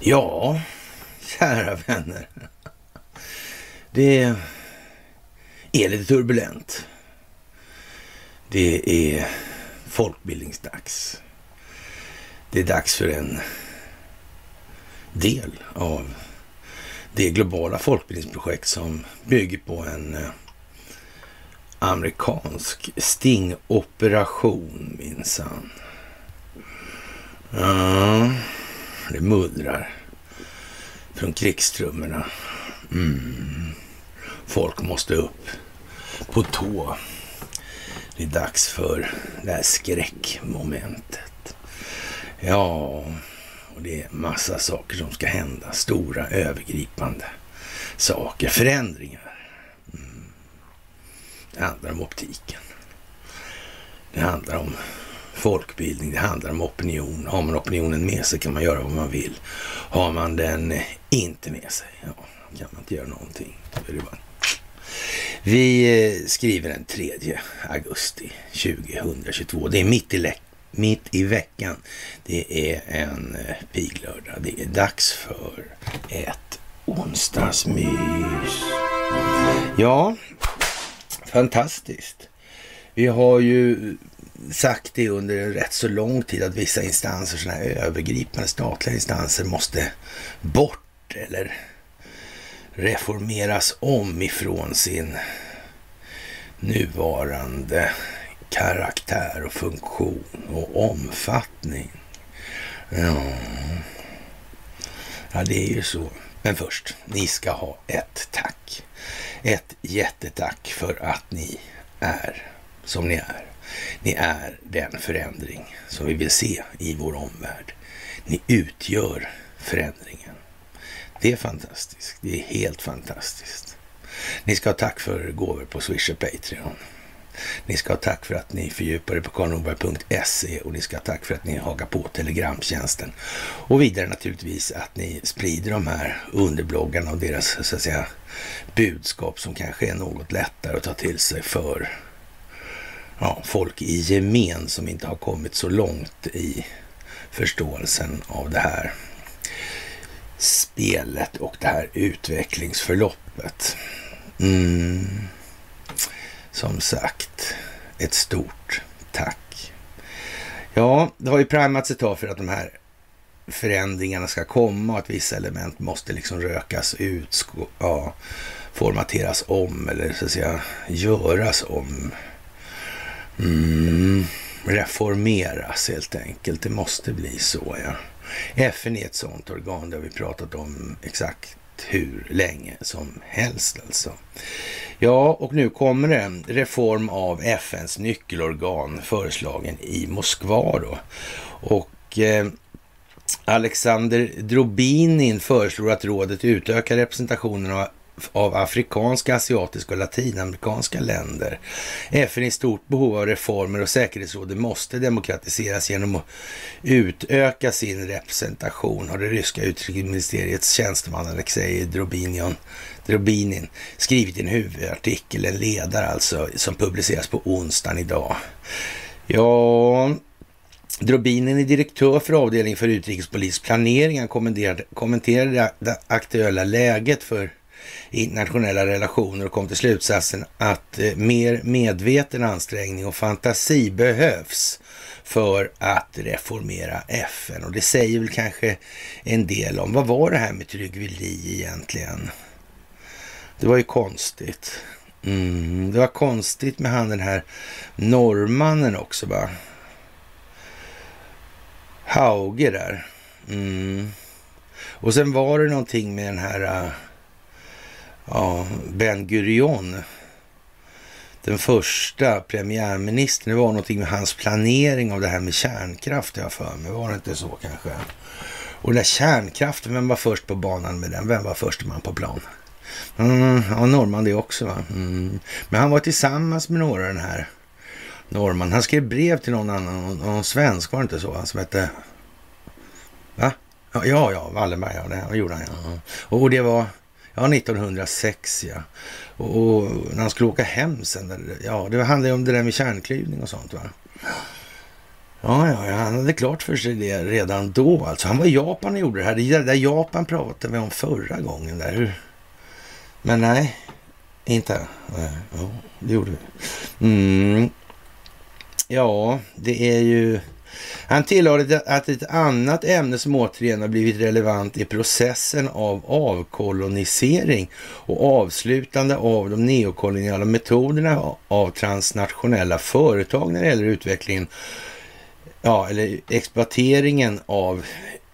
Ja, kära vänner. Det är lite turbulent. Det är folkbildningsdags. Det är dags för en del av det globala folkbildningsprojekt som bygger på en eh, amerikansk stingoperation minsann. Ja, det mullrar från krigstrummorna. Mm. Folk måste upp på tå. Det är dags för det här skräckmomentet. Ja, och det är massa saker som ska hända. Stora övergripande saker. Förändringar. Det handlar om optiken. Det handlar om folkbildning, det handlar om opinion. Har man opinionen med sig kan man göra vad man vill. Har man den eh, inte med sig, ja, kan man inte göra någonting. Vi eh, skriver den 3 augusti 2022. Det är mitt i, mitt i veckan. Det är en eh, piglördag. Det är dags för ett onsdagsmys. Ja, fantastiskt. Vi har ju sagt det under en rätt så lång tid att vissa instanser, sådana här övergripande statliga instanser måste bort eller reformeras om ifrån sin nuvarande karaktär och funktion och omfattning. Ja, ja det är ju så. Men först, ni ska ha ett tack. Ett jättetack för att ni är som ni är. Ni är den förändring som vi vill se i vår omvärld. Ni utgör förändringen. Det är fantastiskt. Det är helt fantastiskt. Ni ska ha tack för gåvor på Swish och Patreon. Ni ska ha tack för att ni fördjupar er på karlnorberg.se och ni ska ha tack för att ni hakar på Telegramtjänsten. Och vidare naturligtvis att ni sprider de här underbloggarna och deras så att säga budskap som kanske är något lättare att ta till sig för ja, folk i gemen som inte har kommit så långt i förståelsen av det här spelet och det här utvecklingsförloppet. Mm. Som sagt, ett stort tack. Ja, det har ju primats ett tag för att de här förändringarna ska komma och att vissa element måste liksom rökas ut, ja, formateras om eller så att säga göras om. Mm, reformeras helt enkelt. Det måste bli så, ja. FN är ett sådant organ, det har vi pratat om exakt hur länge som helst alltså. Ja, och nu kommer det en reform av FNs nyckelorgan föreslagen i Moskva då. Och eh, Alexander Drobinin föreslår att rådet utökar representationen av av afrikanska, asiatiska och latinamerikanska länder. FN är i stort behov av reformer och säkerhetsrådet måste demokratiseras genom att utöka sin representation, har det ryska utrikesministeriets tjänsteman Alexej Drobinion Drobinin skrivit i en huvudartikel, en ledare alltså, som publiceras på onsdagen idag. Ja, Drobinen är direktör för avdelningen för utrikespolitisk planering. Han kommenterade det aktuella läget för internationella relationer och kom till slutsatsen att eh, mer medveten ansträngning och fantasi behövs för att reformera FN. Och det säger väl kanske en del om vad var det här med Trygve Lie egentligen? Det var ju konstigt. Mm, det var konstigt med han den här norrmannen också va? Hauge där. Mm. Och sen var det någonting med den här uh, ja, Ben Gurion, den första premiärministern, det var någonting med hans planering av det här med kärnkraft, jag för mig. Var det inte så kanske? Och den där kärnkraften, vem var först på banan med den? Vem var först man på plan? Mm, ja, norrman det också va? Mm. Men han var tillsammans med några den här norrman. Han skrev brev till någon annan, någon, svensk, var det inte så? Han som hette... Va? Ja, ja, Wallenberg, ja, det gjorde han ja. Och det var Ja, 1906 ja. Och, och, när han skulle åka hem sen, ja, det handlade ju om det där med kärnklyvning och sånt va. Ja, ja, ja, han hade klart för sig det redan då alltså. Han var i Japan och gjorde det här. Det där Japan pratade vi om förra gången där. Men nej, inte. Nej, ja, det gjorde vi. Mm. Ja, det är ju... Han tillade att ett annat ämne som återigen har blivit relevant är processen av avkolonisering och avslutande av de neokoloniala metoderna av transnationella företag när det gäller utvecklingen, ja, eller exploateringen av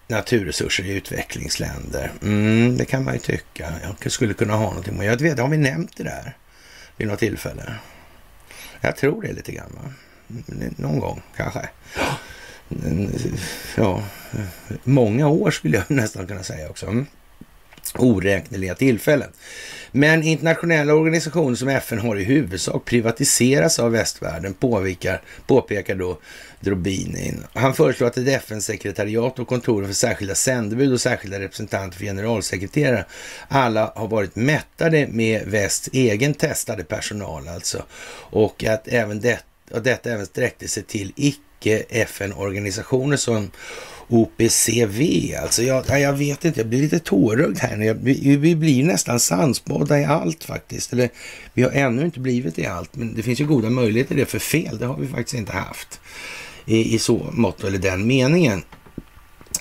naturresurser i utvecklingsländer. Mm, det kan man ju tycka. Jag skulle kunna ha någonting med. Jag vet, har vi nämnt det där vid något tillfälle? Jag tror det lite grann. Va? Någon gång kanske. Ja, många år skulle jag nästan kunna säga också. Mm. Oräkneliga tillfällen. Men internationella organisationer som FN har i huvudsak privatiseras av västvärlden, påpekar, påpekar då Drobinin. Han föreslår att ett FN-sekretariat och kontoren för särskilda sändebud och särskilda representanter för generalsekreterare alla har varit mättade med västs egen testade personal alltså. Och att även detta och detta även sträckte sig till icke-FN-organisationer som OPCV. Alltså jag, jag vet inte, jag blir lite tårögd här. Jag, vi, vi blir nästan sansbåda i allt faktiskt. Eller vi har ännu inte blivit i allt, men det finns ju goda möjligheter det för fel. Det har vi faktiskt inte haft i, i så mått eller den meningen.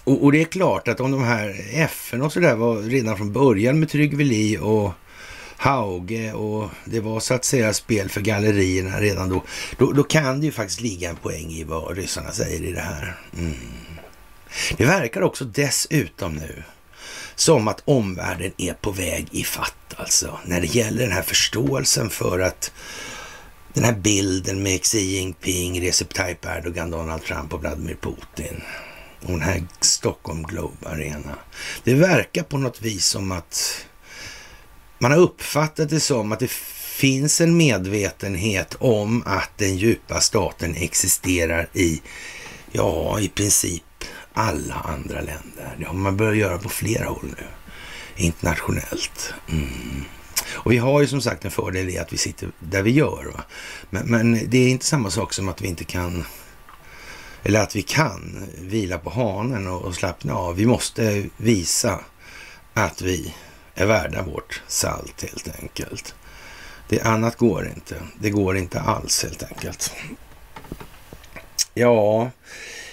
Och, och, det är klart att om de här FN och sådär var redan från början med Tryggve och Hauge och det var så att säga spel för gallerierna redan då, då, då kan det ju faktiskt ligga en poäng i vad ryssarna säger i det här. Mm. Det verkar också dessutom nu som att omvärlden är på väg i fatt alltså när det gäller den här förståelsen för att den här bilden med Xi Jinping, Recep Tayyip Erdogan, Donald Trump och Vladimir Putin och den här Stockholm Globe Arena. Det verkar på något vis som att man har uppfattat det som att det finns en medvetenhet om att den djupa staten existerar i, ja, i princip alla andra länder. Det har man börjat göra på flera håll nu, internationellt. Mm. Och vi har ju som sagt en fördel i att vi sitter där vi gör. Va? Men, men det är inte samma sak som att vi inte kan eller att vi kan vila på hanen och, och slappna av. Vi måste visa att vi är värda vårt salt helt enkelt. Det annat går inte. Det går inte alls helt enkelt. Ja,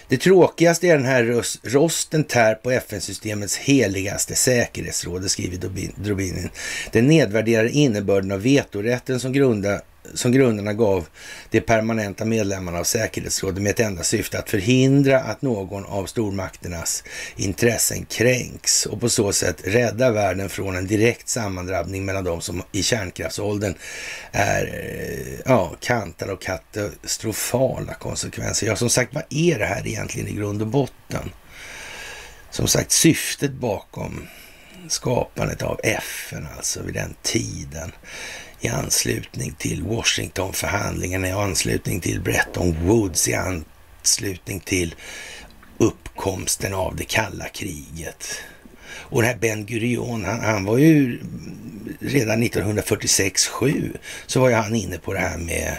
det tråkigaste är den här rosten tär på FN-systemets heligaste säkerhetsråd, skriver Drobinin. Den nedvärderar innebörden av vetorätten som grundar som grundarna gav de permanenta medlemmarna av säkerhetsrådet med ett enda syfte att förhindra att någon av stormakternas intressen kränks och på så sätt rädda världen från en direkt sammandrabbning mellan de som i kärnkraftsåldern är eh, ja, kantade och katastrofala konsekvenser. Ja, som sagt, vad är det här egentligen i grund och botten? Som sagt, syftet bakom skapandet av FN alltså vid den tiden i anslutning till Washingtonförhandlingarna, i anslutning till Bretton Woods, i anslutning till uppkomsten av det kalla kriget. Och den här Ben Gurion, han, han var ju redan 1946-7 så var ju han inne på det här med,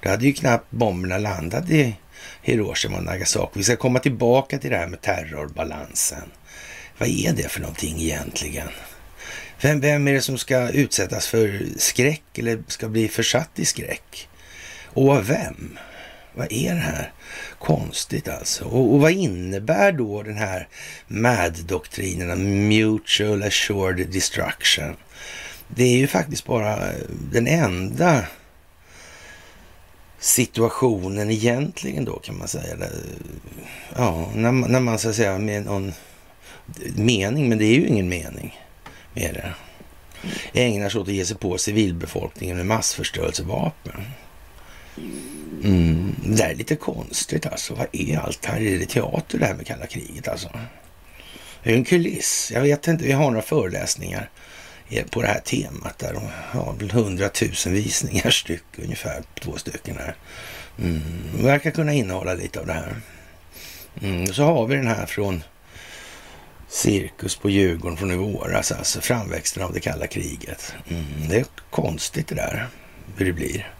då hade ju knappt bomberna landat i Hiroshima och Nagasaki. Vi ska komma tillbaka till det här med terrorbalansen. Vad är det för någonting egentligen? Vem, vem är det som ska utsättas för skräck eller ska bli försatt i skräck? Och av vem? Vad är det här? Konstigt alltså. Och, och vad innebär då den här MAD-doktrinen, Mutual Assured Destruction? Det är ju faktiskt bara den enda situationen egentligen då kan man säga. Ja, när man, när man så att säga med någon mening, men det är ju ingen mening är det. Ägnar sig åt att ge sig på civilbefolkningen med massförstörelsevapen. Mm, det där är lite konstigt alltså. Vad är allt det här? Är det teater det här med kalla kriget alltså? Det är en kuliss. Jag vet inte. Vi har några föreläsningar på det här temat där. De har väl hundratusen visningar styck ungefär. Två stycken här. Mm, verkar kunna innehålla lite av det här. Mm, så har vi den här från cirkus på Djurgården från i våras, alltså framväxten av det kalla kriget. Mm, det är konstigt det där, hur det blir.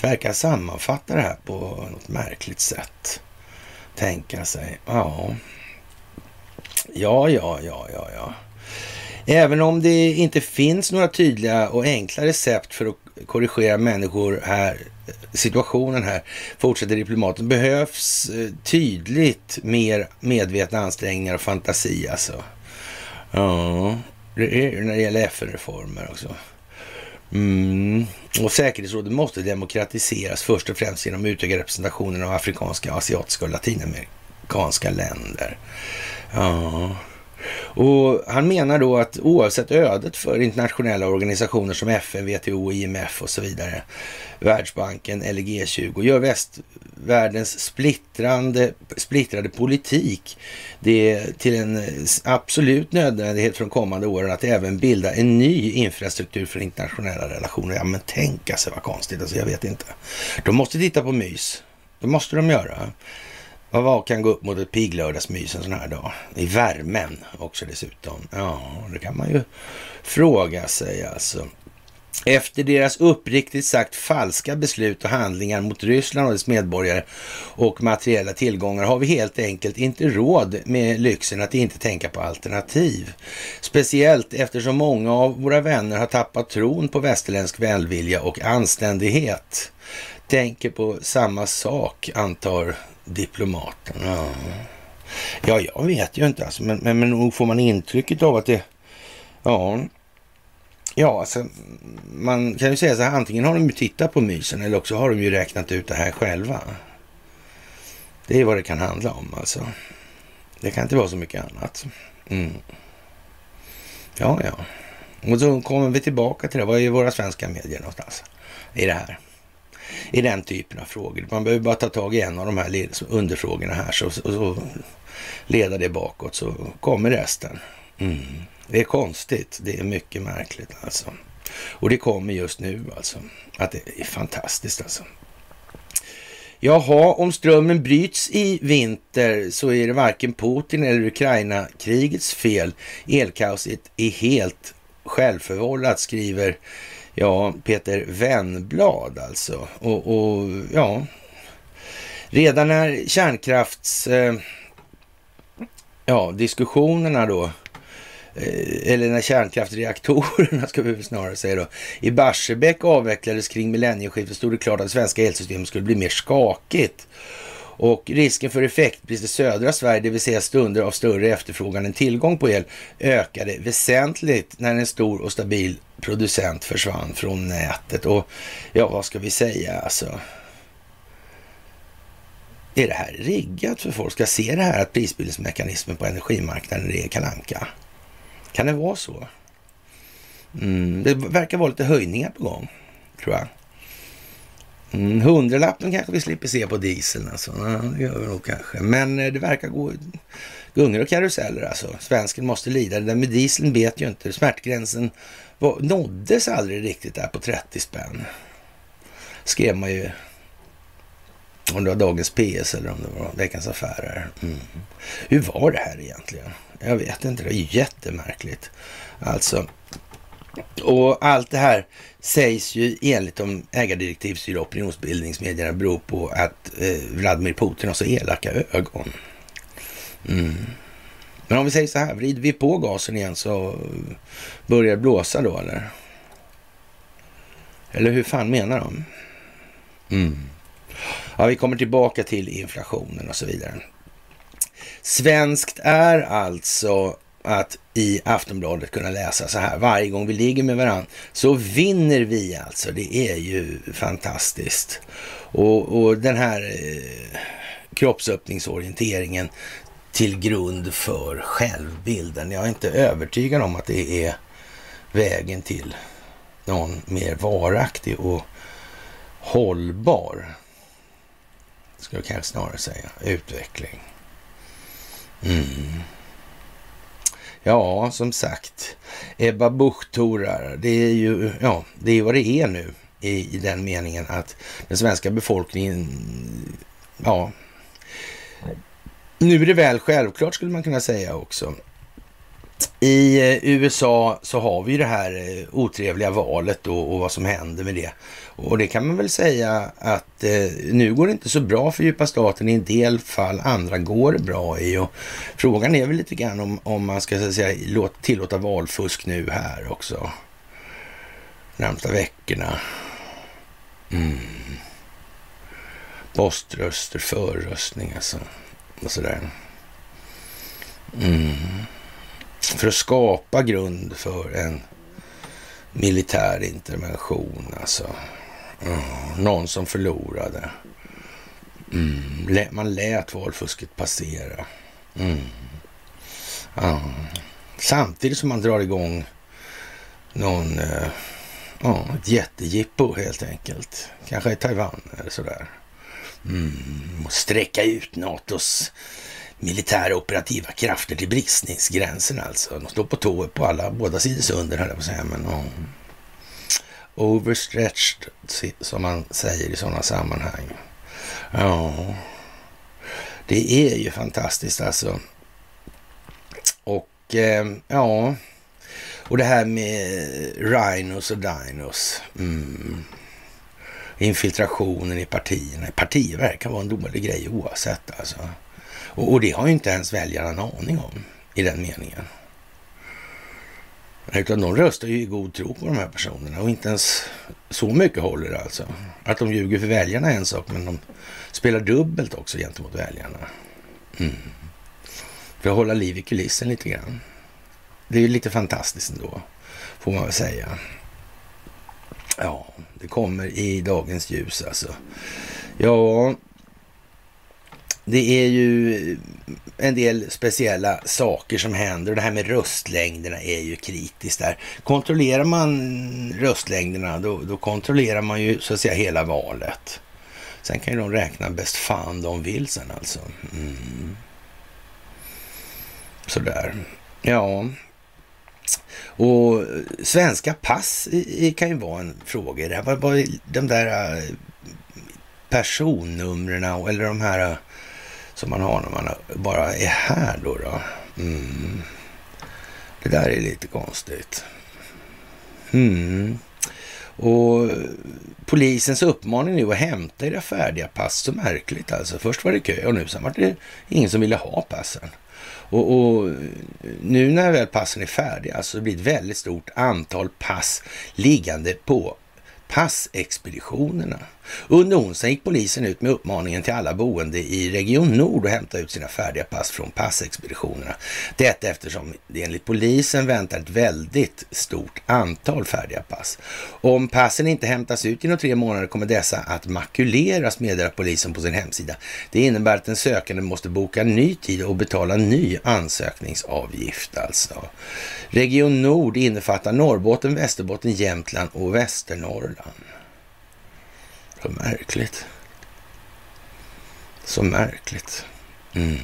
Det verkar sammanfatta det här på något märkligt sätt. Tänka sig, ja. Ja, ja, ja, ja, ja. Även om det inte finns några tydliga och enkla recept för att korrigera människor här, situationen här, fortsätter diplomaten, behövs eh, tydligt mer medvetna ansträngningar och fantasi alltså. Ja, det är när det gäller FN-reformer också. Mm. Och säkerhetsrådet måste demokratiseras först och främst genom utökad representationen av afrikanska, asiatiska och latinamerikanska länder. Ja. Och han menar då att oavsett ödet för internationella organisationer som FN, WTO, IMF och så vidare, Världsbanken eller G20, gör västvärldens splittrande, splittrade politik det till en absolut nödvändighet för de kommande åren att även bilda en ny infrastruktur för internationella relationer. Ja, men tänka alltså, sig vad konstigt, alltså jag vet inte. De måste titta på mys. Det måste de göra. Vad var kan gå upp mot ett piglördagsmys en sån här dag? I värmen också dessutom. Ja, det kan man ju fråga sig alltså. Efter deras uppriktigt sagt falska beslut och handlingar mot Ryssland och dess medborgare och materiella tillgångar har vi helt enkelt inte råd med lyxen att inte tänka på alternativ. Speciellt eftersom många av våra vänner har tappat tron på västerländsk välvilja och anständighet. Tänker på samma sak, antar diplomaten. Ja. ja, jag vet ju inte alltså, men, men, men nog får man intrycket av att det... Ja, ja alltså, man kan ju säga så här, antingen har de ju tittat på mysen eller också har de ju räknat ut det här själva. Det är vad det kan handla om alltså. Det kan inte vara så mycket annat. Mm. Ja, ja. Och så kommer vi tillbaka till det. Vad är våra svenska medier någonstans i det här? I den typen av frågor. Man behöver bara ta tag i en av de här underfrågorna här så, så, så leda det bakåt så kommer resten. Mm. Det är konstigt. Det är mycket märkligt alltså. Och det kommer just nu alltså. Att det är fantastiskt alltså. Jaha, om strömmen bryts i vinter så är det varken Putin eller Ukraina-krigets fel. Elkaoset är helt självförvållat, skriver Ja, Peter Wennblad alltså. Och, och ja, redan när kärnkrafts... Eh, ja, diskussionerna då eh, eller när kärnkraftreaktorerna, ska vi snarare säga då, i Barsebäck avvecklades kring millennieskiftet stod det klart att det svenska elsystemet skulle bli mer skakigt. Och risken för effektbrist i södra Sverige, det vill säga stunder av större efterfrågan än tillgång på el, ökade väsentligt när en stor och stabil producent försvann från nätet. Och ja, vad ska vi säga alltså? Är det här riggat för folk ska se det här att prisbildningsmekanismen på energimarknaden är kalanka? Kan det vara så? Mm, det verkar vara lite höjningar på gång, tror jag. Mm, hundralappen kanske vi slipper se på dieseln alltså. Ja, det gör vi nog kanske. Men eh, det verkar gå gungor och karuseller alltså. Svensken måste lida. Det där med dieseln vet ju inte. Smärtgränsen var, nåddes aldrig riktigt där på 30 spänn. Skrev man ju om det var dagens PS eller om det var Veckans Affärer. Mm. Hur var det här egentligen? Jag vet inte, det är jättemärkligt. Alltså, och allt det här sägs ju enligt de ägardirektivstyrda opinionsbildningsmedierna bero på att eh, Vladimir Putin har så elaka ögon. Mm. Men om vi säger så här, vrider vi på gasen igen så börjar det blåsa då eller? Eller hur fan menar de? Mm. Ja, vi kommer tillbaka till inflationen och så vidare. Svenskt är alltså att i Aftonbladet kunna läsa så här varje gång vi ligger med varandra så vinner vi alltså. Det är ju fantastiskt. Och, och den här eh, kroppsöppningsorienteringen till grund för självbilden. Jag är inte övertygad om att det är vägen till någon mer varaktig och hållbar, ska jag kanske snarare säga, utveckling. Mm. Ja, som sagt, Ebba Busch det är ju ja, det är vad det är nu i, i den meningen att den svenska befolkningen, ja, nu är det väl självklart skulle man kunna säga också. I eh, USA så har vi det här eh, otrevliga valet då och vad som händer med det. Och det kan man väl säga att eh, nu går det inte så bra för djupa staten i en del fall, andra går det bra i. Och frågan är väl lite grann om, om man ska så säga, låt, tillåta valfusk nu här också. Närmsta veckorna. Mm. Poströster, förröstning alltså. Och sådär. Mm. För att skapa grund för en militär intervention alltså. Mm. Någon som förlorade. Mm. Man lät valfusket passera. Mm. Ja. Samtidigt som man drar igång någon, eh, ja, ett jättejippo helt enkelt. Kanske i Taiwan eller sådär. Mm. Och sträcka ut NATOs militära operativa krafter till bristningsgränsen alltså. De står på tå på alla, båda sidor sunden höll jag på att säga. Men, ja. Overstretched, som man säger i sådana sammanhang. Ja, det är ju fantastiskt alltså. Och eh, ja, och det här med rhinos och dinos. Mm. Infiltrationen i partierna. Partier verkar vara en dålig grej oavsett alltså. Och, och det har ju inte ens väljarna en aning om i den meningen. Utan de röstar ju i god tro på de här personerna och inte ens så mycket håller det alltså. Att de ljuger för väljarna är en sak, men de spelar dubbelt också gentemot väljarna. Mm. För att hålla liv i kulissen lite grann. Det är ju lite fantastiskt ändå, får man väl säga. Ja, det kommer i dagens ljus alltså. Ja, det är ju en del speciella saker som händer och det här med röstlängderna är ju kritiskt där. Kontrollerar man röstlängderna då, då kontrollerar man ju så att säga hela valet. Sen kan ju de räkna bäst fan de vill sen alltså. Mm. Sådär. Ja. Och svenska pass kan ju vara en fråga det här. var, de där eh, personnumren eller de här eh, som man har när man bara är här då. då. Mm. Det där är lite konstigt. Mm. Och polisens uppmaning nu att hämta era färdiga pass, så märkligt alltså. Först var det kö och nu sen var det ingen som ville ha passen. Och, och, nu när väl passen är färdiga alltså, så blir det ett väldigt stort antal pass liggande på passexpeditionerna. Under onsdagen gick polisen ut med uppmaningen till alla boende i Region Nord att hämta ut sina färdiga pass från passexpeditionerna. Detta eftersom det enligt polisen väntar ett väldigt stort antal färdiga pass. Om passen inte hämtas ut inom tre månader kommer dessa att makuleras, meddelar polisen på sin hemsida. Det innebär att den sökande måste boka ny tid och betala ny ansökningsavgift alltså. Region Nord innefattar Norrbotten, Västerbotten, Jämtland och Västernorrland. Så märkligt. Så märkligt. Mm.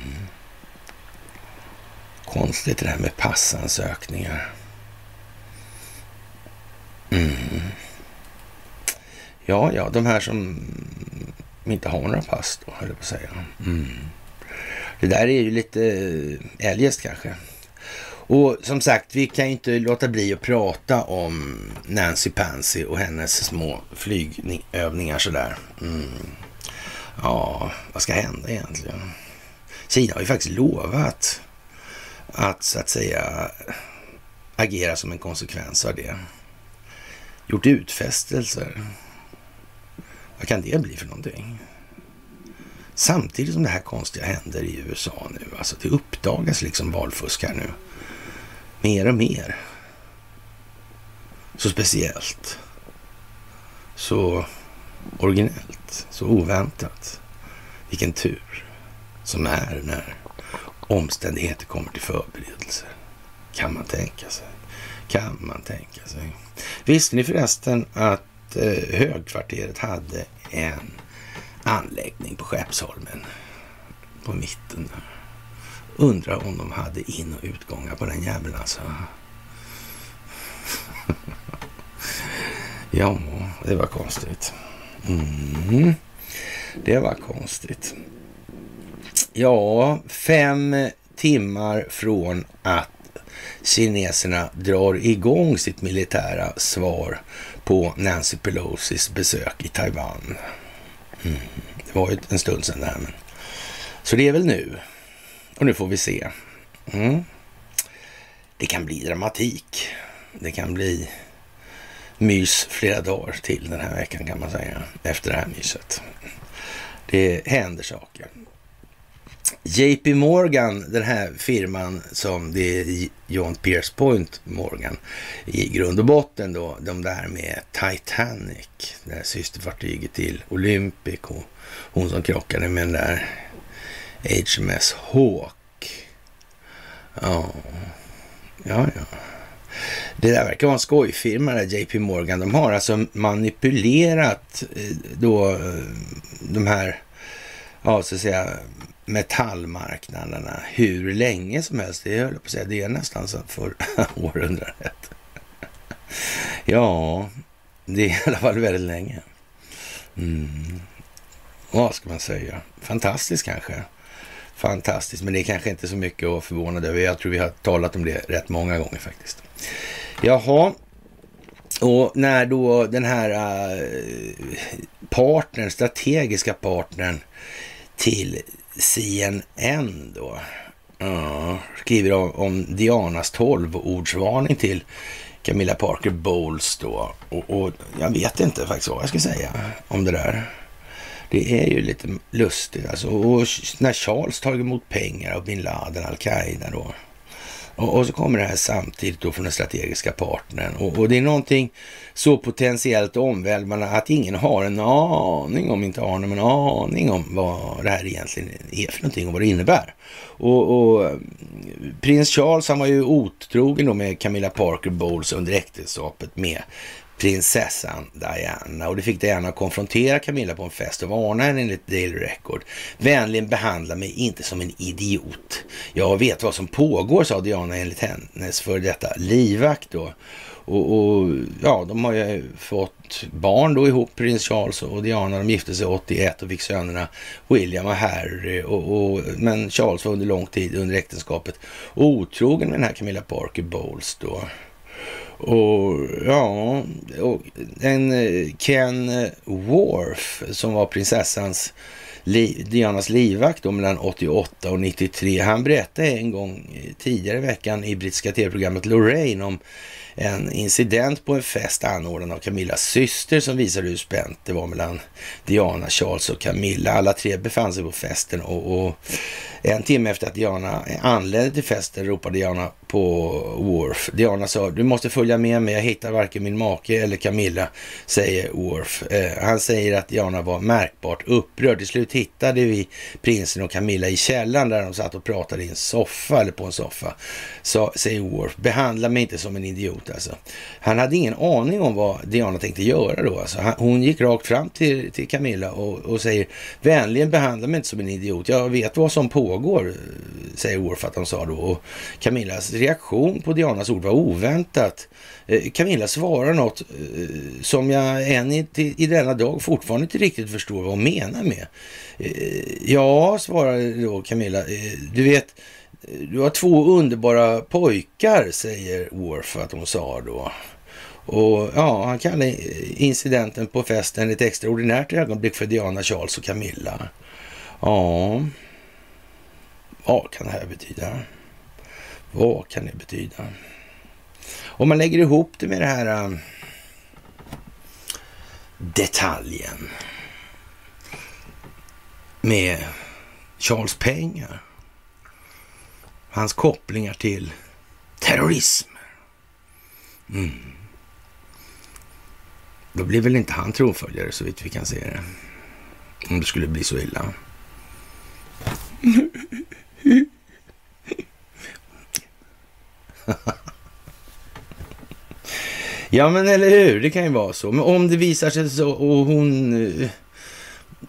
Konstigt det här med passansökningar. Mm. Ja, ja, de här som inte har några pass då, höll jag på att säga. Mm. Det där är ju lite eh, eljest kanske. Och som sagt, vi kan ju inte låta bli att prata om Nancy Pansy och hennes små flygövningar sådär. Mm. Ja, vad ska hända egentligen? Kina har ju faktiskt lovat att så att säga agera som en konsekvens av det. Gjort utfästelser. Vad kan det bli för någonting? Samtidigt som det här konstiga händer i USA nu. Alltså det uppdagas liksom valfusk här nu mer och mer. Så speciellt. Så originellt. Så oväntat. Vilken tur som är när omständigheter kommer till förberedelser. Kan man tänka sig. Kan man tänka sig. Visste ni förresten att eh, högkvarteret hade en anläggning på Skeppsholmen på mitten där. Undrar om de hade in och utgångar på den jäveln alltså. ja, det var konstigt. Mm. Det var konstigt. Ja, fem timmar från att kineserna drar igång sitt militära svar på Nancy Pelosis besök i Taiwan. Mm. Det var ju en stund sedan det här. Men... Så det är väl nu. Och nu får vi se. Mm. Det kan bli dramatik. Det kan bli mys flera dagar till den här veckan kan man säga. Efter det här myset. Det händer saker. JP Morgan, den här firman som det är John Pierce Point Morgan i grund och botten då, de där med Titanic, det här systerfartyget till Olympic och hon som krockade med den där HMS Hawk. Ja, ja, ja. Det där verkar vara en skojfirma, där JP Morgan. De har alltså manipulerat eh, då eh, de här, ja så att säga, metallmarknaderna hur länge som helst. Det höll på att säga, det är nästan så för århundradet. Ja, det är i alla fall väldigt länge. Mm. Vad ska man säga? Fantastiskt kanske. Fantastiskt, men det är kanske inte så mycket att förvåna över. Jag tror vi har talat om det rätt många gånger faktiskt. Jaha, och när då den här äh, partnern, strategiska partnern till CNN då uh, skriver om, om Dianas tolvordsvarning till Camilla Parker Bowles då. Och, och, jag vet inte faktiskt vad jag ska säga om det där. Det är ju lite lustigt alltså. Och när Charles tar emot pengar av bin Laden, al-Qaida då. Och, och, så kommer det här samtidigt då från den strategiska partnern. Och, och det är någonting så potentiellt omvälvande att ingen har en aning, om inte har någon aning om vad det här egentligen är för någonting och vad det innebär. Och, och prins Charles, han var ju otrogen då med Camilla Parker Bowles under äktenskapet med prinsessan Diana och det fick Diana att konfrontera Camilla på en fest och varna henne enligt Daily Record. Vänligen behandla mig inte som en idiot. Jag vet vad som pågår, sa Diana enligt hennes för detta livvakt då. Och, och, ja, de har ju fått barn då ihop, prins Charles och Diana. De gifte sig 81 och fick sönerna William och Harry. Och, och, men Charles var under lång tid under äktenskapet otrogen med den här Camilla Parker Bowles då. Och ja, och en eh, Ken Worf som var prinsessans Dianas livvakt då mellan 88 och 93. Han berättade en gång eh, tidigare i veckan i brittiska tv-programmet Lorraine om en incident på en fest anordnad av Camillas syster som visade hur spänt det var mellan Diana, Charles och Camilla. Alla tre befann sig på festen och, och en timme efter att Diana anlände till festen ropade Diana på Worf. Diana sa, du måste följa med mig, jag hittar varken min make eller Camilla, säger Worf. Eh, han säger att Diana var märkbart upprörd. Till slut hittade vi prinsen och Camilla i källaren där de satt och pratade i en soffa, eller på en soffa. Så, säger Worf, behandla mig inte som en idiot alltså. Han hade ingen aning om vad Diana tänkte göra då. Alltså. Han, hon gick rakt fram till, till Camilla och, och säger, vänligen behandla mig inte som en idiot. Jag vet vad som pågår, säger Worf att de sa då. Och Camillas reaktion på Dianas ord var oväntat. Eh, Camilla svarar något eh, som jag än i, i denna dag fortfarande inte riktigt förstår vad hon menar med. Eh, ja, svarar då Camilla, du vet, du har två underbara pojkar, säger Worf att hon sa då. Och ja, han kallar incidenten på festen ett extraordinärt ögonblick för Diana, Charles och Camilla. Ja, vad kan det här betyda? Vad kan det betyda? Om man lägger ihop det med det här äh, detaljen med Charles pengar, hans kopplingar till terrorism. Mm. Då blir väl inte han tronföljare så vitt vi kan se det. Om det skulle bli så illa ja, men eller hur? Det kan ju vara så. Men om det visar sig så och hon... Eh,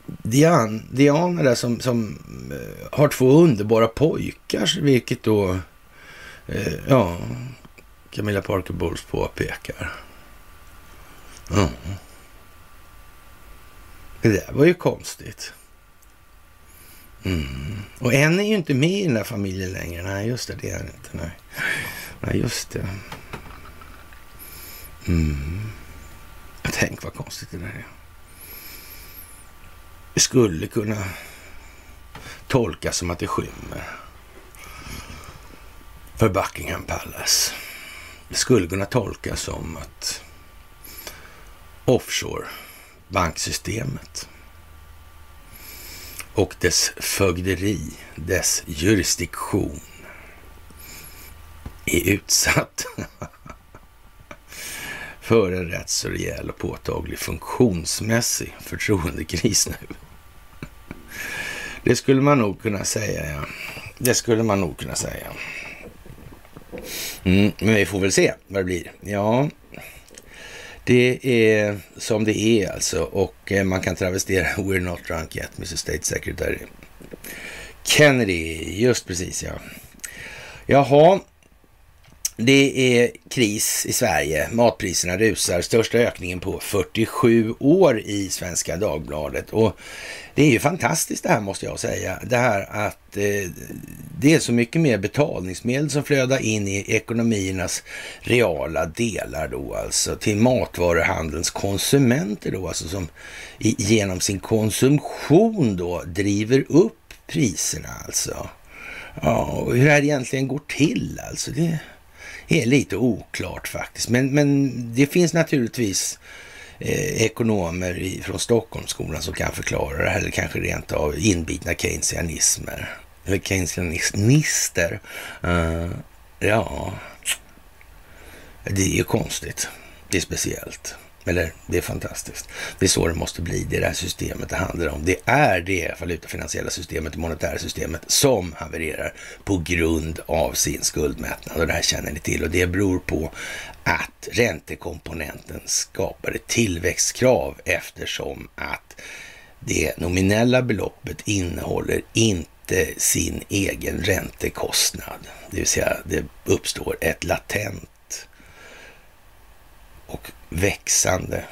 Diana, Diana där som, som eh, har två underbara pojkar, vilket då... Eh, ja, Camilla Parker Bowles påpekar. Mm. Det där var ju konstigt. Mm. Och en är ju inte med i den där familjen längre. Nej, just det, det är han inte. Nej. Nej, just det. Mm. Tänk vad konstigt det där är. Det skulle kunna tolkas som att det skymmer för Buckingham Palace. Det skulle kunna tolkas som att offshore banksystemet och dess fögderi, dess jurisdiktion är utsatt för en rätt så rejäl och påtaglig funktionsmässig förtroendekris nu. Det skulle man nog kunna säga, ja. Det skulle man nog kunna säga. Mm, men vi får väl se vad det blir. Ja, det är som det är alltså och eh, man kan travestera We're not drunk yet, Mr State Secretary. Kennedy, just precis ja. Jaha, det är kris i Sverige. Matpriserna rusar. Största ökningen på 47 år i Svenska Dagbladet. Och det är ju fantastiskt det här måste jag säga. Det här att eh, det är så mycket mer betalningsmedel som flödar in i ekonomiernas reala delar då alltså till matvaruhandelns konsumenter då alltså som i, genom sin konsumtion då driver upp priserna alltså. Ja, och hur det här egentligen går till alltså. Det är lite oklart faktiskt. Men, men det finns naturligtvis eh, ekonomer i, från Stockholmsskolan som kan förklara det här, eller kanske rent av inbitna keynesianismer. Eller keynesianister. Uh, eh, ja, det är ju konstigt. Det är speciellt. Eller det är fantastiskt. Det är så det måste bli. Det är det här systemet det handlar om. Det är det valutafinansiella systemet, det monetära systemet som havererar på grund av sin skuldmättnad. Och det här känner ni till. Och det beror på att räntekomponenten skapar ett tillväxtkrav eftersom att det nominella beloppet innehåller inte sin egen räntekostnad. Det vill säga det uppstår ett latent växande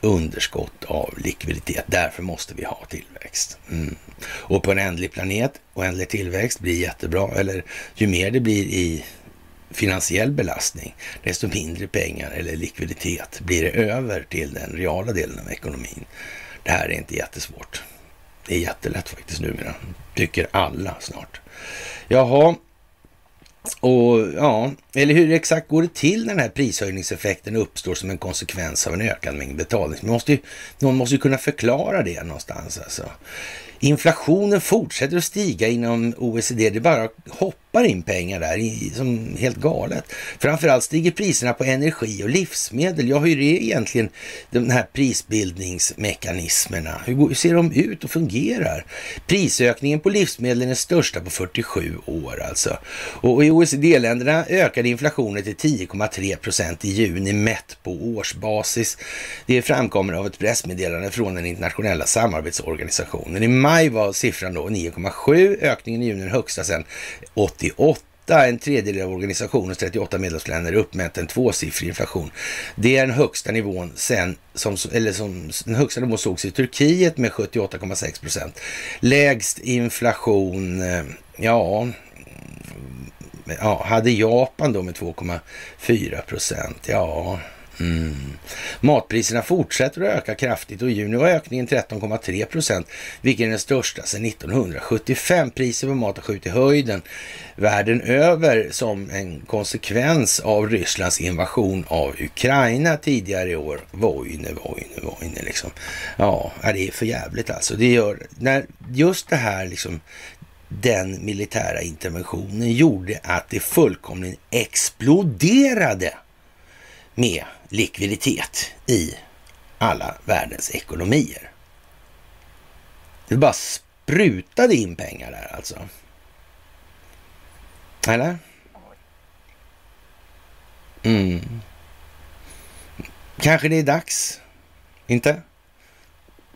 underskott av likviditet. Därför måste vi ha tillväxt. Mm. Och på en ändlig planet, oändlig tillväxt blir jättebra. Eller ju mer det blir i finansiell belastning, desto mindre pengar eller likviditet blir det över till den reala delen av ekonomin. Det här är inte jättesvårt. Det är jättelätt faktiskt numera. Tycker alla snart. Jaha, och ja, eller hur exakt går det till när den här prishöjningseffekten uppstår som en konsekvens av en ökad mängd betalning? Måste ju, någon måste ju kunna förklara det någonstans alltså. Inflationen fortsätter att stiga inom OECD. Det är bara pumpar in pengar där i, som helt galet. Framförallt stiger priserna på energi och livsmedel. Ja, hur är egentligen de här prisbildningsmekanismerna? Hur, ser de ut och fungerar? Prisökningen på livsmedel är den största på 47 år alltså. Och i OECD-länderna ökade inflationen till 10,3 procent i juni mätt på årsbasis. Det framkommer av ett pressmeddelande från den internationella samarbetsorganisationen. I maj var siffran då 9,7, ökningen i juni den högsta sedan 1998 en tredjedel av organisationens 38 medlemsländer uppmätt en tvåsiffrig inflation. Det är den högsta nivån sen, som, eller som, den högsta nivån sågs i Turkiet med 78,6 procent. Lägst inflation, eh, ja, mm, ja, hade Japan då med 2,4 procent. Ja, Mm. Matpriserna fortsätter att öka kraftigt och i juni var ökningen 13,3 procent, vilket är den största sedan 1975. Priser på mat har skjutit i höjden världen över som en konsekvens av Rysslands invasion av Ukraina tidigare i år. Vojne, vojne, vojne liksom. Ja, det är för jävligt alltså. Det gör, när just det här liksom, den militära interventionen gjorde att det fullkomligen exploderade med likviditet i alla världens ekonomier. Det bara sprutade in pengar där alltså. Eller? Mm. Kanske det är dags, inte?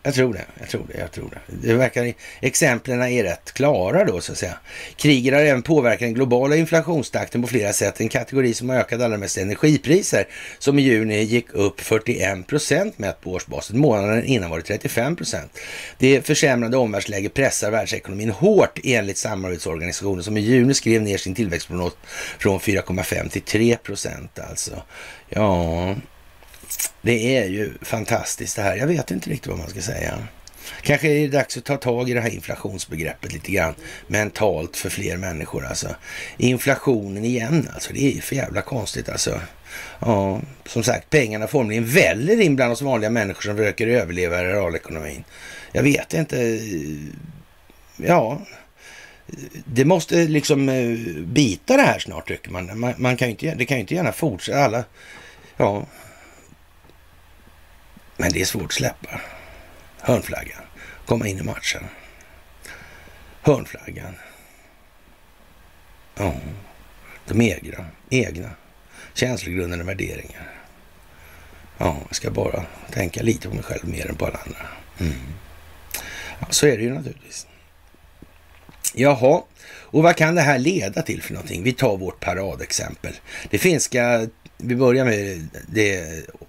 Jag tror det, jag tror det, jag tror det. Det verkar, exemplen är rätt klara då så att säga. Kriget har även påverkat den globala inflationstakten på flera sätt. En kategori som har ökat allra mest energipriser som i juni gick upp 41 procent mätt på årsbasis. Månaden innan var det 35 procent. Det försämrade omvärldsläget pressar världsekonomin hårt enligt samarbetsorganisationen som i juni skrev ner sin tillväxtprognos från 4,5 till 3 procent alltså. Ja, det är ju fantastiskt det här. Jag vet inte riktigt vad man ska säga. Kanske är det dags att ta tag i det här inflationsbegreppet lite grann mentalt för fler människor. Alltså. Inflationen igen, alltså det är ju för jävla konstigt alltså. Ja, som sagt, pengarna formligen väller in bland oss vanliga människor som försöker överleva i realekonomin. Jag vet inte. Ja, det måste liksom eh, bita det här snart tycker man. man, man kan inte, det kan ju inte gärna fortsätta. Alla, ja, men det är svårt att släppa. Hörnflaggan. Komma in i matchen. Hörnflaggan. Ja, de egna, egna känslogrundande värderingar. Ja, jag ska bara tänka lite på mig själv mer än på alla andra. Mm. Ja, så är det ju naturligtvis. Jaha, och vad kan det här leda till för någonting? Vi tar vårt paradexempel. Det finska vi börjar med det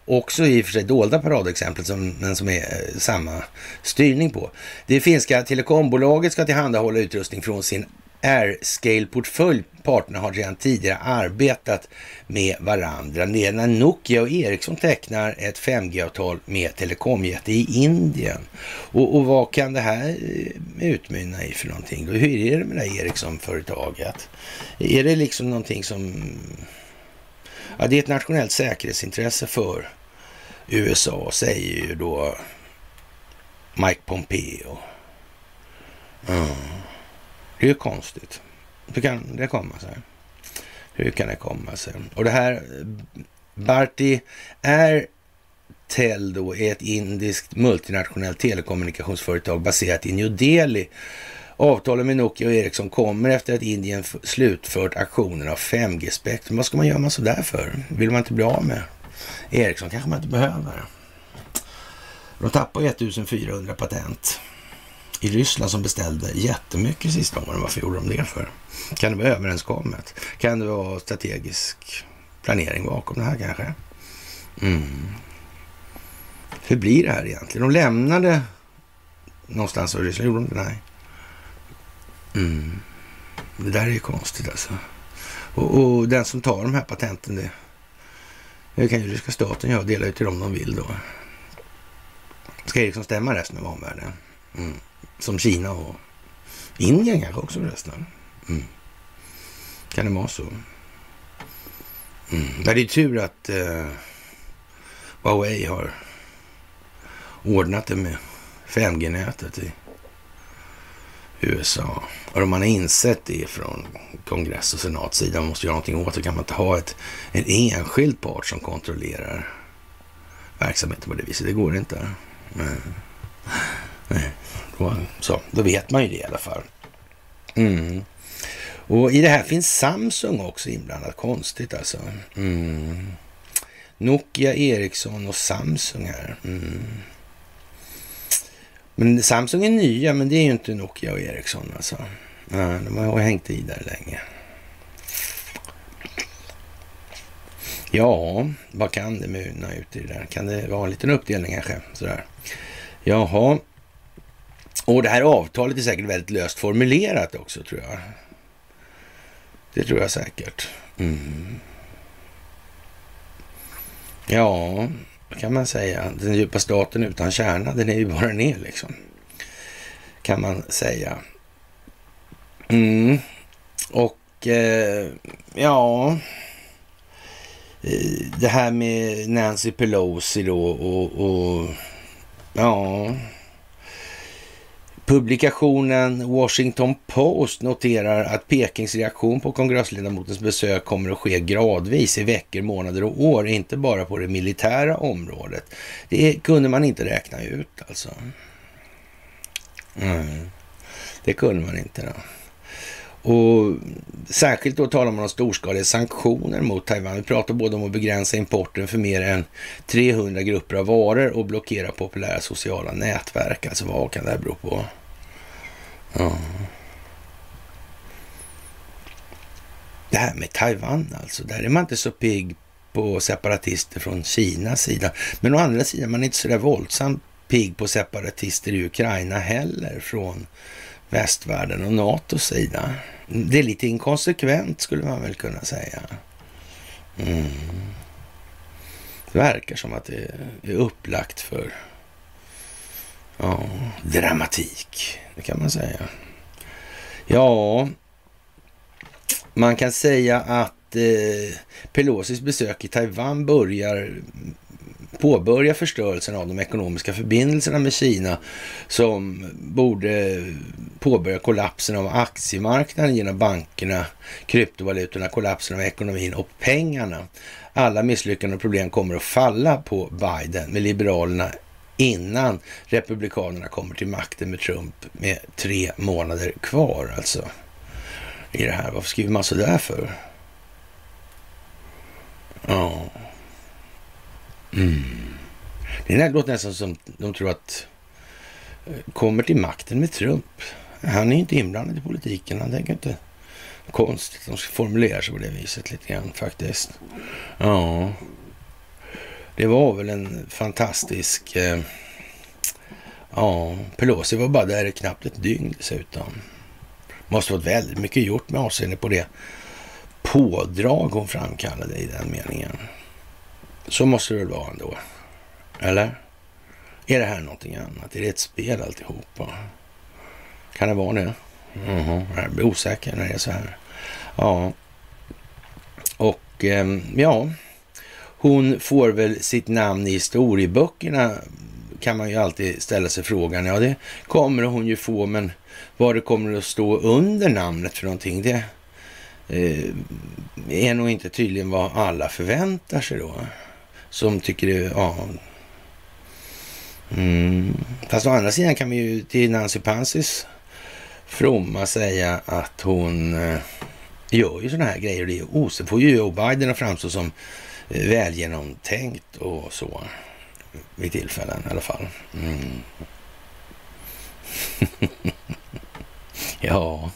också i och för sig dolda paradexemplet, som, men som är eh, samma styrning på. Det finska telekombolaget ska tillhandahålla utrustning från sin AirScale-portfölj. Parterna har redan tidigare arbetat med varandra. Det är när Nokia och Ericsson tecknar ett 5G-avtal med telekomjätte i Indien. Och, och, vad kan det här eh, utmynna i för någonting? Hur är det med det här Ericsson-företaget? Är det liksom någonting som Ja, det är ett nationellt säkerhetsintresse för USA, säger ju då Mike Pompeo. Mm. Det är ju konstigt. Hur kan det komma sig? Hur kan det komma sig? Och det här Bharti Airtel då är ett indiskt multinationellt telekommunikationsföretag baserat i New Delhi Avtalen med Nokia och Ericsson kommer efter att Indien slutfört aktionen av 5G-spektrum. Vad ska man göra sådär för? Vill man inte bli av med Ericsson kanske man inte behöver. De tappade 1400 patent i Ryssland som beställde jättemycket sista åren. Varför gjorde de det för? Kan det vara överenskommet? Kan det vara strategisk planering bakom det här kanske? Mm. Hur blir det här egentligen? De lämnade någonstans och Ryssland gjorde de det? Nej. Mm. Det där är ju konstigt alltså. Och, och, den som tar de här patenten, det, det kan ju ryska staten göra, dela ut till dem de vill då. Ska Ericsson stämma resten av omvärlden? Mm. Som Kina och Indien kanske också förresten. Mm. Kan det vara så? Mm. Men det är tur att eh, Huawei har ordnat det med 5G-nätet i USA. Och om man har insett det från kongress och senatsidan, man måste göra någonting åt det, kan man inte ha ett, en enskild part som kontrollerar verksamheten på det viset. Det går inte. Nej. Nej. Då, så, då vet man ju det i alla fall. Mm. Och i det här finns Samsung också inblandat. Konstigt alltså. Mm. Nokia, Ericsson och Samsung här. Mm. Men Samsung är nya, men det är ju inte Nokia och Ericsson alltså. Ja, de har hängt i där länge. Ja, vad kan det muna ut i det där? Kan det vara en liten uppdelning kanske? Sådär. Jaha. Och det här avtalet är säkert väldigt löst formulerat också tror jag. Det tror jag säkert. Mm. Ja, kan man säga. Den djupa staten utan kärna, den är ju bara ner liksom. Kan man säga. Mm. Och eh, ja, eh, det här med Nancy Pelosi då och, och ja, Publikationen Washington Post noterar att Pekings reaktion på kongressledamotens besök kommer att ske gradvis i veckor, månader och år, inte bara på det militära området. Det kunde man inte räkna ut alltså. Mm. Det kunde man inte. Då. Och särskilt då talar man om storskaliga sanktioner mot Taiwan. Vi pratar både om att begränsa importen för mer än 300 grupper av varor och blockera populära sociala nätverk. Alltså vad kan det här bero på? Ja. Det här med Taiwan alltså, där är man inte så pigg på separatister från Kinas sida. Men å andra sidan, man är inte så där våldsamt pigg på separatister i Ukraina heller från västvärlden och NATOs sida. Det är lite inkonsekvent skulle man väl kunna säga. Mm. Det verkar som att det är upplagt för ja, dramatik, det kan man säga. Ja, man kan säga att eh, Pelosis besök i Taiwan börjar påbörja förstörelsen av de ekonomiska förbindelserna med Kina som borde påbörja kollapsen av aktiemarknaden genom bankerna, kryptovalutorna, kollapsen av ekonomin och pengarna. Alla misslyckanden och problem kommer att falla på Biden med Liberalerna innan Republikanerna kommer till makten med Trump med tre månader kvar alltså. I det här. Varför skriver man så där för? Ja. Mm. Det låter nästan som de tror att eh, kommer till makten med Trump. Han är inte inblandad i politiken. Han tänker inte konstigt. De formulerar sig på det viset lite grann faktiskt. Ja, det var väl en fantastisk... Eh, ja, Pelosi var bara där i knappt ett dygn dessutom. Måste varit väldigt mycket gjort med avseende på det pådrag hon framkallade i den meningen. Så måste det väl vara ändå? Eller? Är det här någonting annat? Är det ett spel alltihopa? Kan det vara det? Mm -hmm. Jag blir osäker när det är så här. Ja. Och ehm, ja, hon får väl sitt namn i historieböckerna kan man ju alltid ställa sig frågan. Ja, det kommer hon ju få, men vad det kommer att stå under namnet för någonting, det eh, är nog inte tydligen vad alla förväntar sig då som tycker det, ja. Mm. Fast å andra sidan kan vi ju till Nancy Pansis fromma säga att hon eh, gör ju sådana här grejer och det är os får ju Joe Biden att framstå som välgenomtänkt och så vid tillfällen i alla fall. Mm. ja,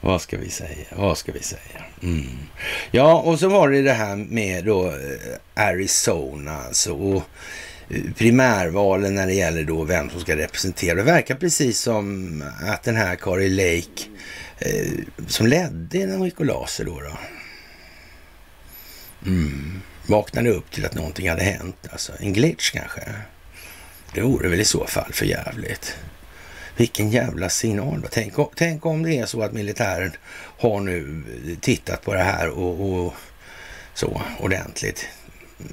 vad ska vi säga? Vad ska vi säga? Mm. Ja, och så var det det här med då eh, Arizona alltså. Och eh, primärvalen när det gäller då vem som ska representera. Det verkar precis som att den här Kari Lake eh, som ledde Enrico Laser då, då mm, vaknade upp till att någonting hade hänt. Alltså en glitch kanske. Det vore väl i så fall för jävligt. Vilken jävla signal. Tänk, tänk om det är så att militären har nu tittat på det här och, och så ordentligt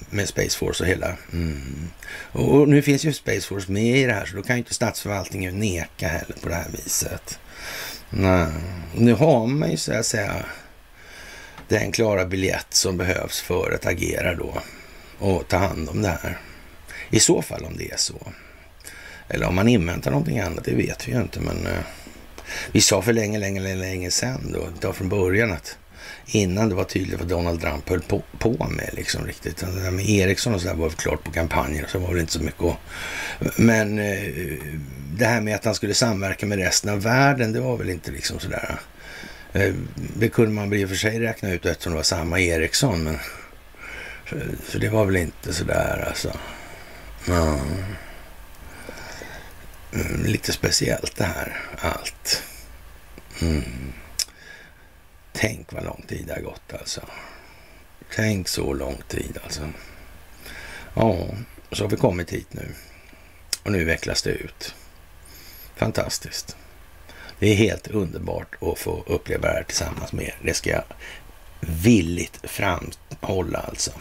med Space Force och hela. Mm. Och nu finns ju Space Force med i det här så då kan ju inte statsförvaltningen neka heller på det här viset. Nej. Nu har man ju så att säga den klara biljett som behövs för att agera då och ta hand om det här. I så fall om det är så. Eller om man inväntar någonting annat, det vet vi ju inte. Men eh, vi sa för länge, länge, länge, länge sedan då, då från början att innan det var tydligt vad Donald Trump höll på, på med liksom riktigt. Det där med Ericsson och sådär var klart på kampanjer så var det inte så mycket att... Men eh, det här med att han skulle samverka med resten av världen, det var väl inte liksom sådär... Eh, det kunde man i och för sig räkna ut eftersom det var samma Ericsson, men... Så det var väl inte sådär alltså. Ja. Mm, lite speciellt det här allt. Mm. Tänk vad lång tid det har gått alltså. Tänk så lång tid alltså. Ja, så har vi kommit hit nu. Och nu vecklas det ut. Fantastiskt. Det är helt underbart att få uppleva det här tillsammans med er. Det ska jag villigt framhålla alltså.